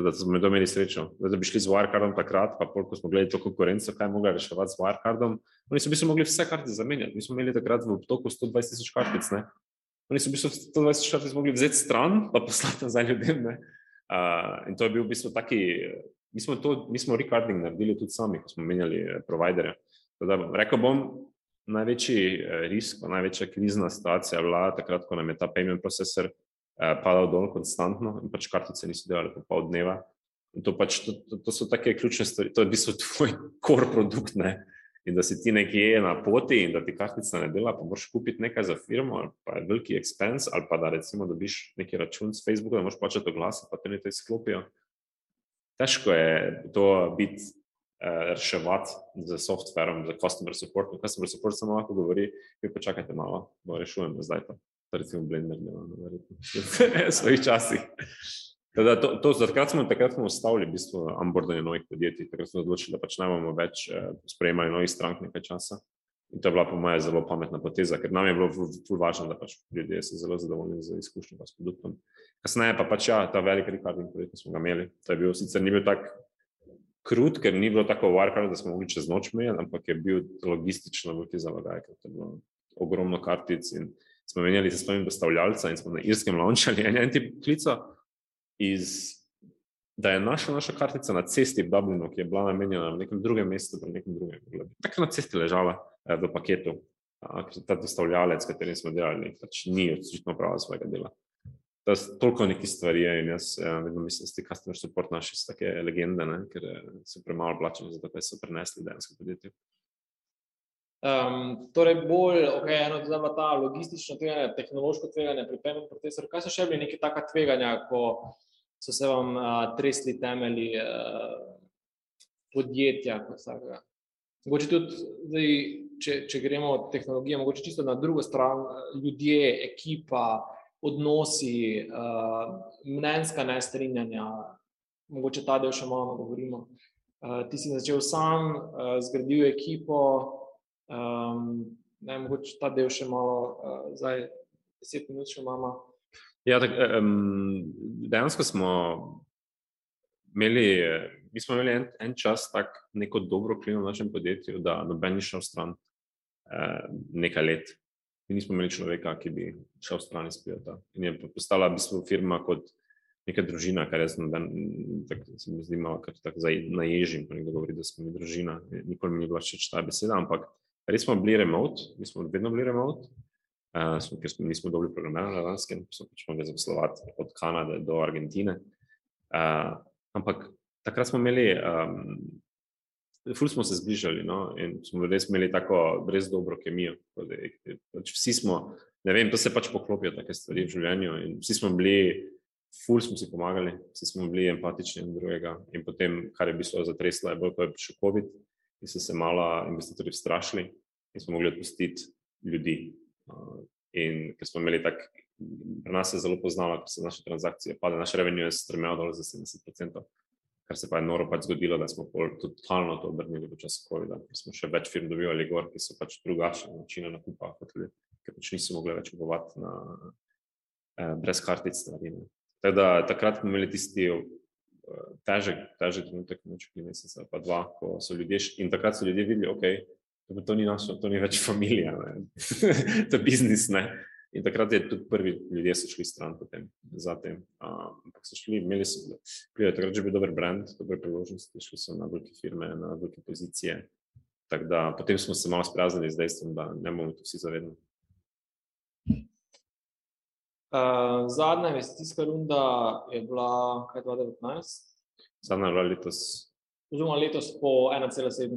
Da smo imeli srečo. Da, da bi šli z Wirecardom takrat, pa pol, ko smo gledali to konkurenco, kaj mogli reševati z Wirecardom, oni so v bistvu mogli vse kartice zamenjati. Mi smo imeli takrat v obtoku 120 tisoč kartic. Ne? Oni so v bistvu 120 tisoč kartic mogli vzeti stran, pa poslati nazaj ljudem. Uh, in to je bil v bistvu taki. Mi smo, to, mi smo recarding naredili tudi sami, ko smo menjali providerje. Rekel bom, največji eh, risk, največja krizna situacija bila takrat, ko nam je ta payment procesor eh, padal dol konstantno in pač kartice niso delale po pol dneva. To, pač, to, to, to so take ključne stvari, to je v bistvu tvoj core produkt. Ne? In da si ti nekje na poti in da ti kartica ne dela, pa moraš kupiti nekaj za firmo, ali pa je veliki expense, ali pa da recimo dobiš neki račun s Facebooka, da moraš plačati oglase, pa te nekaj izklopijo. Težko je to biti uh, reševati z softverom, z customer supportom. Customer support samo lahko govori, vi počakajte malo, bo rešujemo zdaj to. Recimo Blender dela, no, verjetno. v svojih časih. Teda to, to, takrat smo, smo ustavili v bistvu onboardanje novih podjetij, takrat smo odločili, da pač ne bomo več eh, sprejemali novih strank nekaj časa. In to je bila po mojem zelo pametna poteza, ker nam je bilo zelo važno, da pač ljudje so zelo zadovoljni z izkušnjo s produktom. Kasneje pa pač ja, ta velik recording projekt, ki smo ga imeli, to je bil sicer ni bil tak krut, ker ni bilo tako varkar, da smo mogli čez noč menjati, ampak je bil logistično veliki zalogaj, ker je bilo ogromno kartic in smo menjali se svojim dostavljalcem in smo na irskem launčali en en tip klica iz, da je naša, naša kartica na cesti v Dublinu, ki je bila namenjena v nekem drugem mestu, v nekem drugem, tako na cesti ležala eh, v paketu, ker ta dostavljalec, s katerim smo delali, pač ni očitno prava svojega dela da je toliko nekih stvari. In jaz ja, vedno mislim, da ti customer support naši so take legende, ne? ker eh, so premalo plačeni za to, da so prenesli dejansko podjetje. Um, torej, bolj okay, eno je ta logistično tveganje, tehnološko tveganje pri payment procesorju. Kaj so še bili neki taka tveganja, ko so se vam uh, tresli temelji uh, podjetja? Mogoče tudi, zdaj, če, če gremo od tehnologije, mogoče čisto na drugo stran, ljudje, ekipa, odnosi, uh, mnenjska nestrinjanja, mogoče ta del še malo govorimo. Uh, ti si začel sam, uh, zgradil ekipo, um, ne, mogoče ta del še malo, uh, zdaj deset minut še imamo. Ja, um, dejansko smo imeli, mi smo imeli en, en čas tako neko dobro klino v našem podjetju, da noben ni šel stran uh, nekaj let mi nismo imeli človeka, ki bi šel stran iz pilota. In je postala v bistvu firma kot neka družina, kar jaz tako se mi zdi malo, ker tako naježim, ko nekdo govori, da smo mi družina. Nikoli mi ni bila všeč ta beseda, ampak res smo bili remote, mi smo vedno bili remote. Uh, smo, ker smo, nismo dobri programerji na Danskem, smo pač mogli zaposlovati od Kanade do Argentine. Uh, ampak takrat smo imeli um, ful smo se zbližali no? in smo res imeli tako res dobro kemijo. Pač vsi smo, ne vem, to se pač poklopijo take stvari v življenju in vsi smo bili, ful smo si pomagali, vsi smo bili empatični in drugega. In potem, kar je bilo zatreslo, je bilo, ko je prišel COVID in so se malo investitorji strašili in smo mogli odpustiti ljudi. In ker smo imeli tak, pri nas je zelo poznalo, ker so naše transakcije padle, naš revenue je strmel dol za 70% kar se pa je noro pač zgodilo, da smo totalno to obrnili v času COVID-a. Smo še več firm dobivali gor, ki so pač drugačne načine nakupa, kot ljudi, ki pač niso mogli več kupovati na eh, brez kartic stvari. Teda, takrat smo imeli tisti težek, težek trenutek, noč pri mesecu, pa dva, ko so ljudje, in takrat so ljudje videli, ok, to ni naša, to ni več familija, to je biznis, ne. In takrat je tudi prvi ljudje šli stran potem, zatem. Ampak so šli, imeli so, gledaj, takrat že bil dober brand, dobre priložnosti, šli so na velike firme, na velike pozicije. Tako da potem smo se malo spraznili z dejstvom, da ne bomo tu vsi zavedni. Uh, zadnja investicijska runda je bila kaj 2019? Zadnja je bila letos. Oziroma letos po 1,7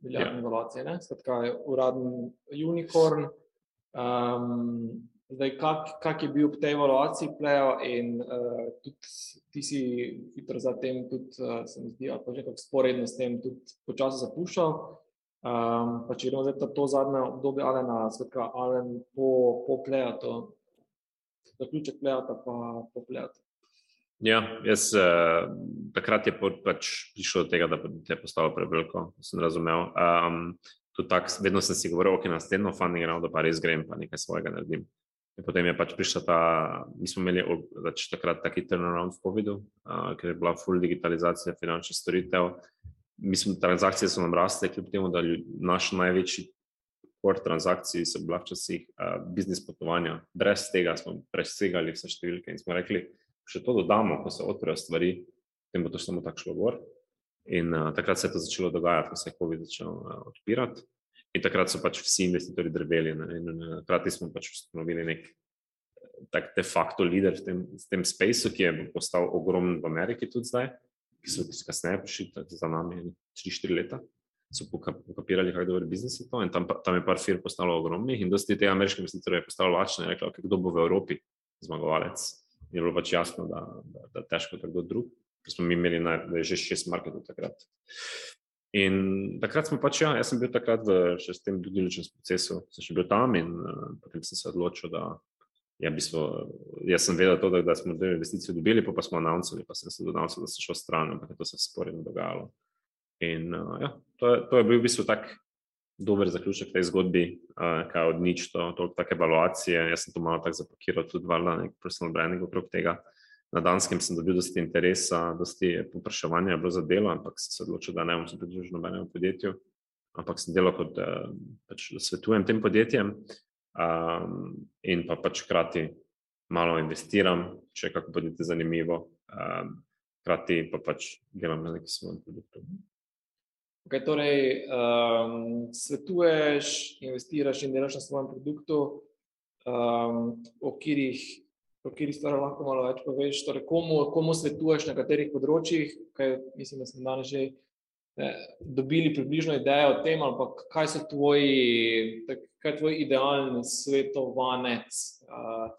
milijardni ja. evaluaciji, skratka, uraden unicorn. Um, zdaj, kak, kak je bil v tej evaluaciji plejo in uh, tudi ti si hitro zatem, tudi uh, se mi zdi, ali pa že kako sporedno s tem, tudi počasi zapuščal. Um, pa če gremo zdaj to zadnje obdobje Alena, skratka, Alen po, po plejato, zaključek plejata pa po plejato. Ja, jaz uh, takrat je pač prišlo do tega, da te je postalo preveliko, sem razumel. Um, tako, vedno sem si govoril, ok, naslednjo funding round, da pa res grem, pa nekaj svojega naredim. In potem je pač prišla ta, mi smo imeli pač takrat taki turnaround v COVID-u, uh, ker je bila full digitalizacija finančnih storitev. Mislim, transakcije so nam rasle, kljub temu, da ljud, naš največji port transakcij so bila včasih uh, biznis potovanja. Brez tega smo presegali vse številke in smo rekli, še to dodamo, ko se odprejo stvari, potem bo to samo tako šlo gor. In uh, takrat se je to začelo dogajati, ko se je COVID začel uh, odpirati. In takrat so pač vsi investitorji drveli. Ne? In eh, hkrati smo pač ustanovili nek eh, tak de facto lider v tem, v tem spaceu, ki je postal ogromen v Ameriki tudi zdaj, ki so kasneje prišli za nami 3-4 leta. So pokapirali, kako dober biznis je to, tam, tam je par firm postalo ogromnih, in dosti teh ameriških investitorjev je postalo lačno in reklo, okay, kdo bo v Evropi zmagovalec. Je bilo pač jasno, da, da, da težko tako drug, ker smo mi imeli na, da je že šest marketov takrat. In takrat smo pač, ja, jaz sem bil takrat v še s tem diligence procesu, sem še bil tam in uh, potem sem se odločil, da ja, bistvo, jaz sem vedel to, da, da smo dve investicije dobili, pa, pa smo announcali, pa sem se dodal, da sem šel stran, ampak to se sporedno dogajalo. In uh, ja, to, je, to je bil v bistvu tak dober zaključek tej zgodbi, uh, kaj od nič, to, to take evaluacije, jaz sem to malo tako zapakiral, tudi valjda nek personal branding okrog tega. Na Danskem sem dobil dosti interesa, dosti popraševanja bilo za delo, ampak sem se odločil, da ne bom se pridružil nobenemu podjetju, ampak sem delal kot eh, pač svetujem tem podjetjem um, in pa pač hkrati malo investiram, če je kako podjetje zanimivo, um, hkrati pa pač delam na neki svoj produkt. Okay, torej, um, svetuješ, investiraš in delaš na svojem produktu, um, o katerih o kateri stvari lahko malo več poveš. Torej, komu, komu svetuješ na katerih področjih, kaj mislim, da smo danes že ne, dobili približno idejo o tem, ampak kaj so tvoji, tak, kaj je tvoj idealni svetovanec. Uh,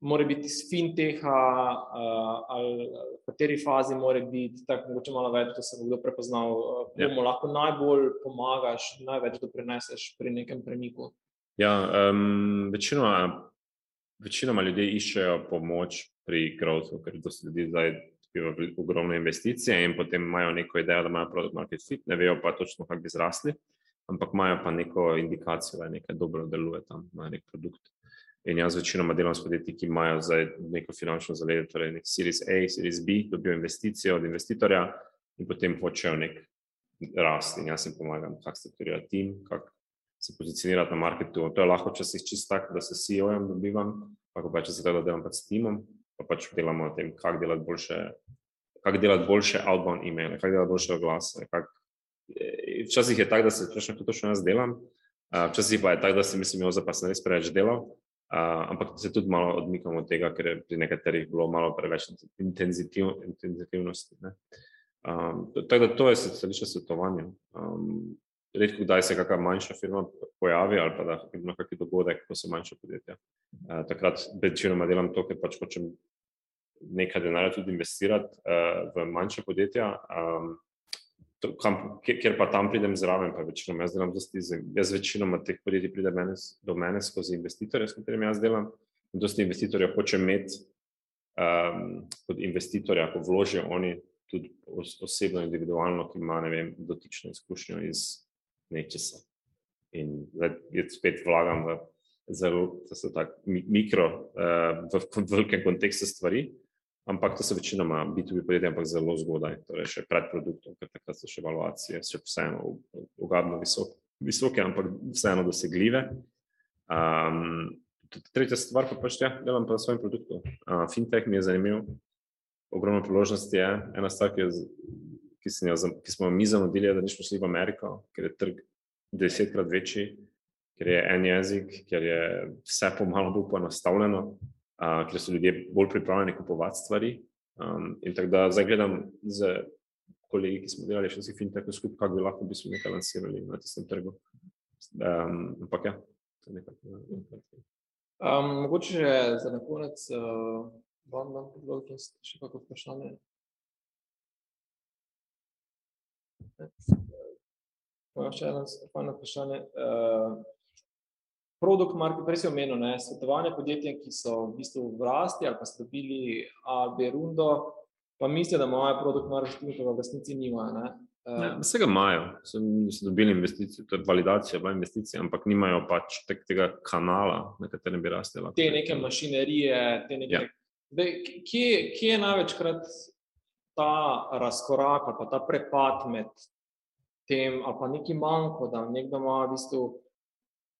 Mora biti iz finteha, uh, ali v kateri fazi mora biti, tako mogoče malo več, da se bo kdo prepoznal, uh, komu ja. lahko najbolj pomagaš, največ doprineseš pri nekem premiku. Ja, um, večinoma večinoma ljudje iščejo pomoč pri growthu, ker to so ljudi zdaj ogromne investicije in potem imajo neko idejo, da imajo produkt market fit, ne vejo pa točno, kako bi zrasli, ampak imajo pa neko indikacijo, da nekaj dobro deluje tam, imajo nek produkt. In jaz večinoma delam s podjetji, ki imajo zdaj neko finančno zaledje, torej nek Series A, Series B, dobijo investicijo od investitorja in potem hočejo nek rast. In jaz jim pomagam, kako strukturirati tim, kako se pozicionirati na marketu. To je lahko včasih čisto tako, da se CEO-jem dobivam, pa pa če se tega delam pač s timom, pa pač delamo o tem, kako delati boljše, kak delati boljše outbound e-maile, kako delati boljše oglase. Kak... Eh, včasih je tako, da se točno to, kar jaz delam, včasih pa je tako, da se mislim, da pa sem res preveč delal. Uh, ampak se tudi malo odmikamo od tega, ker je pri nekaterih bilo malo preveč intenzitiv, intenzivnosti. Um, tako da to je stališče svetovanja. Um, redko kdaj se kakšna manjša firma pojavi ali pa da ima kakšen dogodek, ko so manjša podjetja. Uh, takrat večinoma delam to, ker pač hočem nekaj denarja tudi investirati uh, v manjša podjetja. Um, To, kam, ker pa tam pridem zraven, pa večinoma jaz delam dosti, jaz večinoma teh podjetij pride mene, do mene skozi investitorje, s katerimi jaz delam. In dosti investitorjev hoče imeti um, kot investitorja, ko vložijo oni tudi osebno, individualno, ki ima, vem, dotično izkušnjo iz nečesa. In zdaj spet vlagam v zelo tak, mikro, uh, v, v velikem kontekstu stvari, ampak to so večinoma B2B podjetja, ampak zelo zgodaj, torej še pred produktom, ker takrat so še evaluacije, še vseeno ugadno visok, visoke, ampak vseeno dosegljive. Um, tretja stvar pa pač ja, delam pa na svojem produktu. Uh, fintech mi je zanimiv, ogromno priložnosti je. Ena stvar, ki je ki, jo, ki smo mi zamudili, da nismo šli v Ameriko, ker je trg desetkrat večji, ker je en jezik, ker je vse pomalo bolj poenostavljeno, uh, ker so ljudje bolj pripravljeni kupovati stvari. Um, in tako da zdaj gledam z kolegi, ki smo delali še vsi fintech skupaj, kako bi lahko v bistvu nekaj lansirali na tistem trgu. Um, ampak ja, to je nekaj. Um, mogoče za na konec uh, vam dam podlog, če še kako vprašanje. Imam še eno vprašanje. Uh, produkt market, prej si omenil, ne, svetovanje podjetjem, ki so v bistvu v rasti ali pa so dobili A, B rundo, pa mislijo, da imajo produkt marketing, pa v resnici nimajo. Uh, Vsega imajo, so, so dobili investicije, to je validacija, bila investicija, ampak nimajo pač tek, tega kanala, na katerem bi rastela. Te neke mašinerije, te neke. Ja. Dej, kje, kje je največkrat ta razkorak ali pa ta prepad med tem, ali pa neki manjko, da nekdo ima v bistvu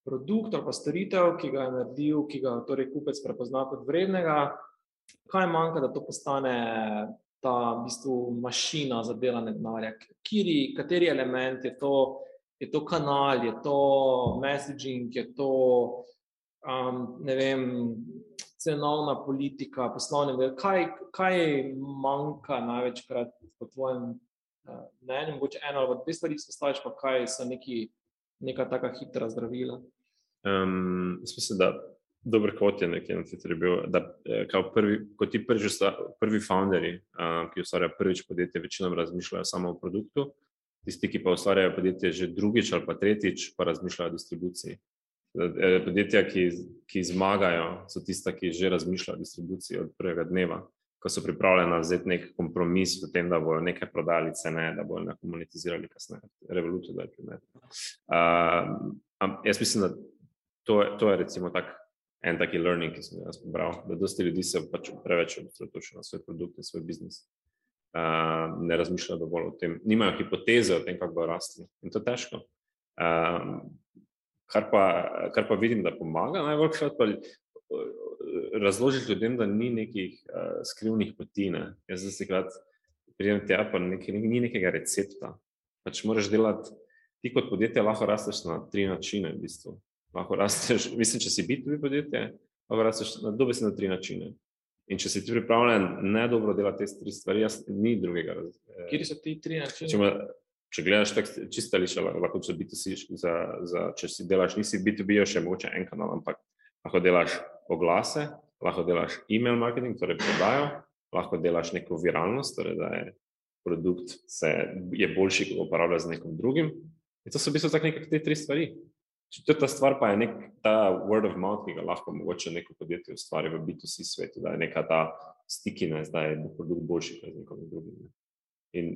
produkt ali pa storitev, ki ga je naredil, ki ga torej kupec prepozna kot vrednega, kaj manjka, da to postane ta v bistvu mašina za delanje denarja. Kateri element je to, je to kanal, je to messaging, je to um, ne vem, cenovna politika, poslovni del. Kaj, kaj manjka največkrat po tvojem uh, mnenju? Mogoče eno ali dve stvari izpostaviš, pa kaj so neki, neka taka hitra zdravila. Um, mislim, da dober kot je nekaj na Twitterju bil, da kao prvi, kot ti prvi, prvi founderji, uh, ki ustvarjajo prvič podjetje, večinoma razmišljajo samo o produktu, tisti, ki pa ustvarjajo podjetje že drugič ali pa tretjič, pa razmišljajo o distribuciji. Eh, podjetja, ki, ki zmagajo, so tista, ki že razmišljajo o distribuciji od prvega dneva, ko so pripravljena vzeti nek kompromis v tem, da bodo nekaj prodali, cene, da bodo nekaj monetizirali kasneje. Revolucija, da je primer. Uh, jaz mislim, da to, to je recimo tak, en taki learning, ki sem ga prebral, da dosti ljudi se pač preveč osredotočajo na svoj produkt in svoj biznis. Uh, ne razmišljajo dovolj o tem, nimajo hipoteze o tem, kako bo rasti. In to je težko. Uh, kar, pa, kar pa vidim, da pomaga najbolj, pa razložiti ljudem, da ni nekih uh, skrivnih poti. Ne. Jaz zdaj krat pridem tja, pa nekaj, ni nekega recepta. Pač moraš delati, ti kot podjetje lahko rasteš na tri načine. V bistvu lahko rasteš, mislim, če si biti podjetje, lahko rasteš na dobe se na tri načine. In če si ti pripravljen ne dobro delati te tri stvari, jaz ni drugega. Eh, Kje so ti tri načine? Če, ma, če gledaš čista liša, lahko če, si, za, za, če si delaš, nisi B2B, še mogoče en kanal, ampak lahko delaš oglase, lahko delaš email marketing, torej prodajo, lahko delaš neko viralnost, torej da je produkt se, je boljši, ko uporablja z nekom drugim. In to so v bistvu tako neke te tri stvari. Četrta stvar pa je nek ta word of mouth, ki ga lahko mogoče neko podjetje ustvari v B2C svetu, da je neka ta stickiness, da je produkt boljši kot nekom drugim. In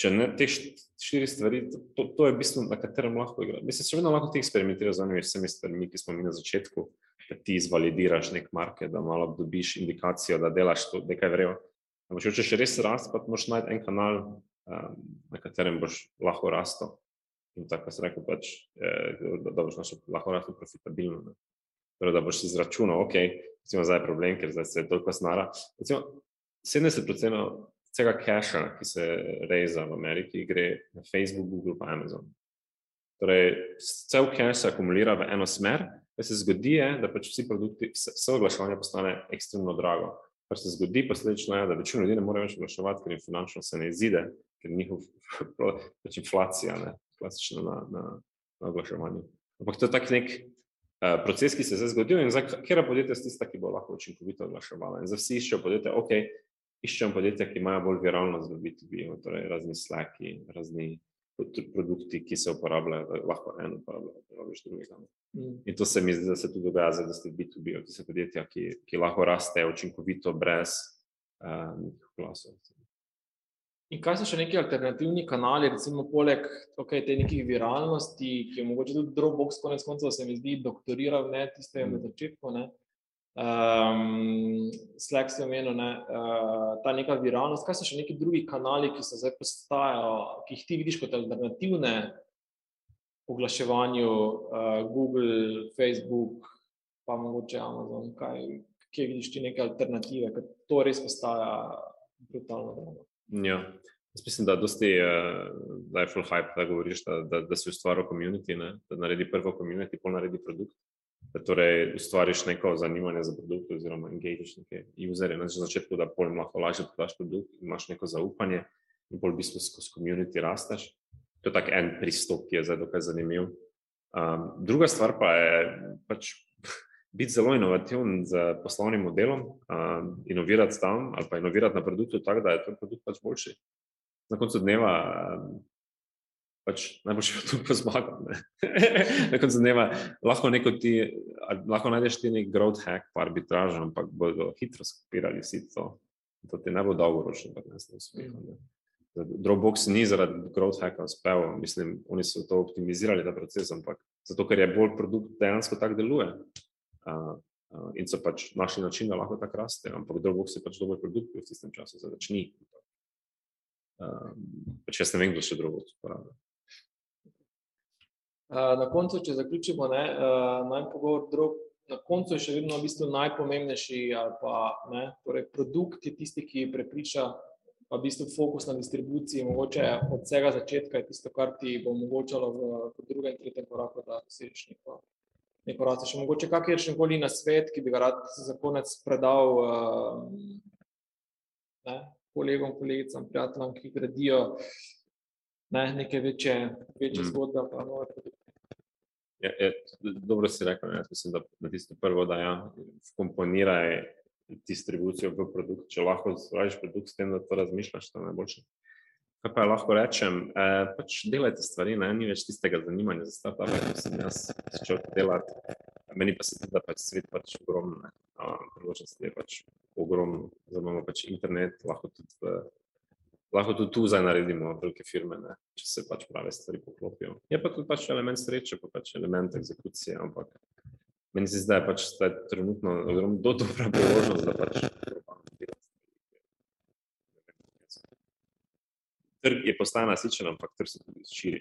če ne te štiri stvari, to, to je v bistvu, na katerem lahko igra. Mislim, še vedno lahko ti eksperimentiraš z vsemi stvarmi, ki smo mi na začetku, da ti izvalidiraš nek market, da malo dobiš indikacijo, da delaš to, nekaj vrejo. Ampak če hočeš res rast, pa moraš najti en kanal, um, na katerem boš lahko rastel. In tako se reče, pač, da, da boš našel lahko rahlo profitabilno. Torej, da boš izračunal, ok, recimo zdaj je problem, ker zdaj se je toliko snara. Recimo, 70% vsega cache, ki se reza v Ameriki, gre na Facebook, Google pa Amazon. Torej, cel cache se akumulira v eno smer, kar se zgodi, je, da pač vsi produkti, vse oglaševanje postane ekstremno drago. Kar se zgodi, posledično je, da večina ljudi ne more več oglaševati, ker jim finančno se ne izide, ker njihov pač inflacija. Ne klasično na, na, na oglaševanju. Ampak to je tak nek uh, proces, ki se je zdaj zgodil in zdaj, kera podjetja so tista, ki bo lahko učinkovito oglaševala. In zdaj vsi iščejo podjetja, ok, iščejo podjetja, ki imajo bolj viralnost v B2B, torej razni slaki, razni produkti, ki se uporabljajo, da lahko eno uporabljajo, da lahko drugega. Mm. In to se mi zdi, da se tudi dogaja, da ste B2B, to so podjetja, ki, ki lahko rastejo učinkovito brez uh, glasov. In kaj so še neki alternativni kanali, recimo poleg okay, te nekih viralnosti, ki je mogoče tudi Dropbox, konec koncev se mi zdi, doktoriral ne tiste mm. na začetku. Ne? Um, Slack se omenil, ne, uh, ta neka viralnost. Kaj so še neki drugi kanali, ki so zdaj postajajo, ki jih ti vidiš kot alternativne oglaševanju, uh, Google, Facebook, pa mogoče Amazon, kaj, kje vidiš ti neke alternative, ker to res postaja brutalno drama. Ja. Jaz mislim, da, dosti, uh, da je full hype, da govoriš, da, da, da si ustvaril komunity, da naredi prvo komunity, pol naredi produkt. Da torej ustvariš neko zanimanje za produkt, oziroma engageš neke userje na začetku, da pol lahko lažje prodaš produkt, imaš neko zaupanje in pol v bistvu skozi komunity rasteš. To je tak en pristop, ki je zdaj dokaj zanimiv. Um, druga stvar pa je pač biti zelo inovativen z poslovnim modelom, um, inovirati tam ali pa inovirati na produktu tako, da je ta produkt pač boljši. Na koncu dneva um, pač najboljši produkt pa zmaga. na koncu dneva lahko, ti, lahko najdeš ti nek growth hack, pa arbitražo, ampak bodo hitro skopirali vsi to. To ti ne bo dolgoročno, da ne znaš uspeti. Dropbox ni zaradi growth hacka uspel, mislim, oni so to optimizirali, ta proces, ampak zato, ker je bolj produkt dejansko tako deluje in so pač našli način, da lahko tako raste, ampak Dropbox je pač dober produkt v tistem času, da začni. Pač jaz ne vem, kdo še Dropbox uporablja. Na koncu, če zaključimo, ne, naj pogovor drug. Na koncu je še vedno v bistvu najpomembnejši, ali pa ne, torej produkt je tisti, ki prepriča pa v bistvu fokus na distribuciji, mogoče od vsega začetka je tisto, kar ti bo omogočalo v drugem in tretjem koraku, da dosežeš neko, neko rast. Še mogoče kakšen koli na svet, ki bi ga rad za konec predal uh, ne, kolegom, kolegicam, prijateljem, ki gradijo ne, neke večje, večje Mm. zgodbe pa produkte. Je, je, dobro si rekel, ne, jaz mislim, da na tisto prvo, da ja, komponiraj distribucijo v produkt, če lahko spraviš produkt s tem, da to razmišljaš, to je najboljše. Kaj pa lahko rečem, eh, pač delajte stvari, ne, ni več tistega zanimanja za startupe, ko sem jaz začel delati. Meni pa se zdi, da pač svet pač ogromno, ne, a, priložnosti je pač ogromno, zdaj imamo pač internet, lahko tudi v lahko tudi tu zdaj naredimo velike firme, ne, če se pač prave stvari poklopijo. Je pa tudi pač element sreče, pa pač element egzekucije, ampak meni se zdi, da je pač trenutno ogromno do dobra priložnost, da pač probam delati stvari. Trg je postaja nasičen, ampak trg se tudi širi.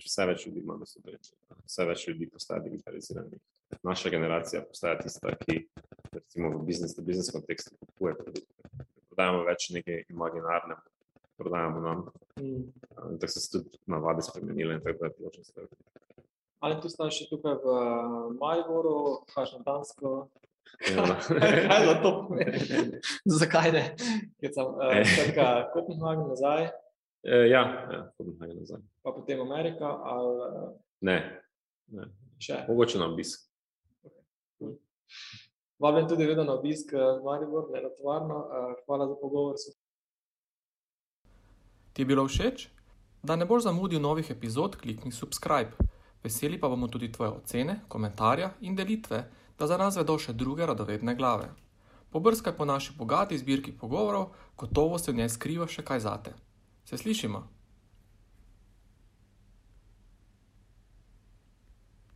Vse več ljudi ima dostop, vse več ljudi postaja digitaliziranih. Naša generacija postaja tista, ki recimo v biznis, v biznis kontekstu kupuje produkte. Prodajamo več nekaj imaginarnega, prodajamo nam. Mm. Tako so se tudi navade spremenile in tako je priložnost. da- Ali tu staš še tukaj v Mariboru, kaš na Dansko? Ja. Kaj za to? Zakaj ne? Sem uh, skratka, Kopenhagen nazaj, E, ja, ja, Kopenhagen nazaj. pa potem Amerika ali uh, Ne, ne. še. mogoče na obisk. Vabim tudi vedno na obisk eh, Maribor, ne na tovarno. Uh, hvala za pogovor. Ti je bilo všeč? Da ne boš zamudil novih epizod, klikni subscribe. Veseli pa bomo tudi tvoje ocene, komentarja in delitve, da za nas vedo še druge radovedne glave. Pobrskaj po naši bogati zbirki pogovorov, gotovo se v njej skriva še kaj zate. Se slišimo?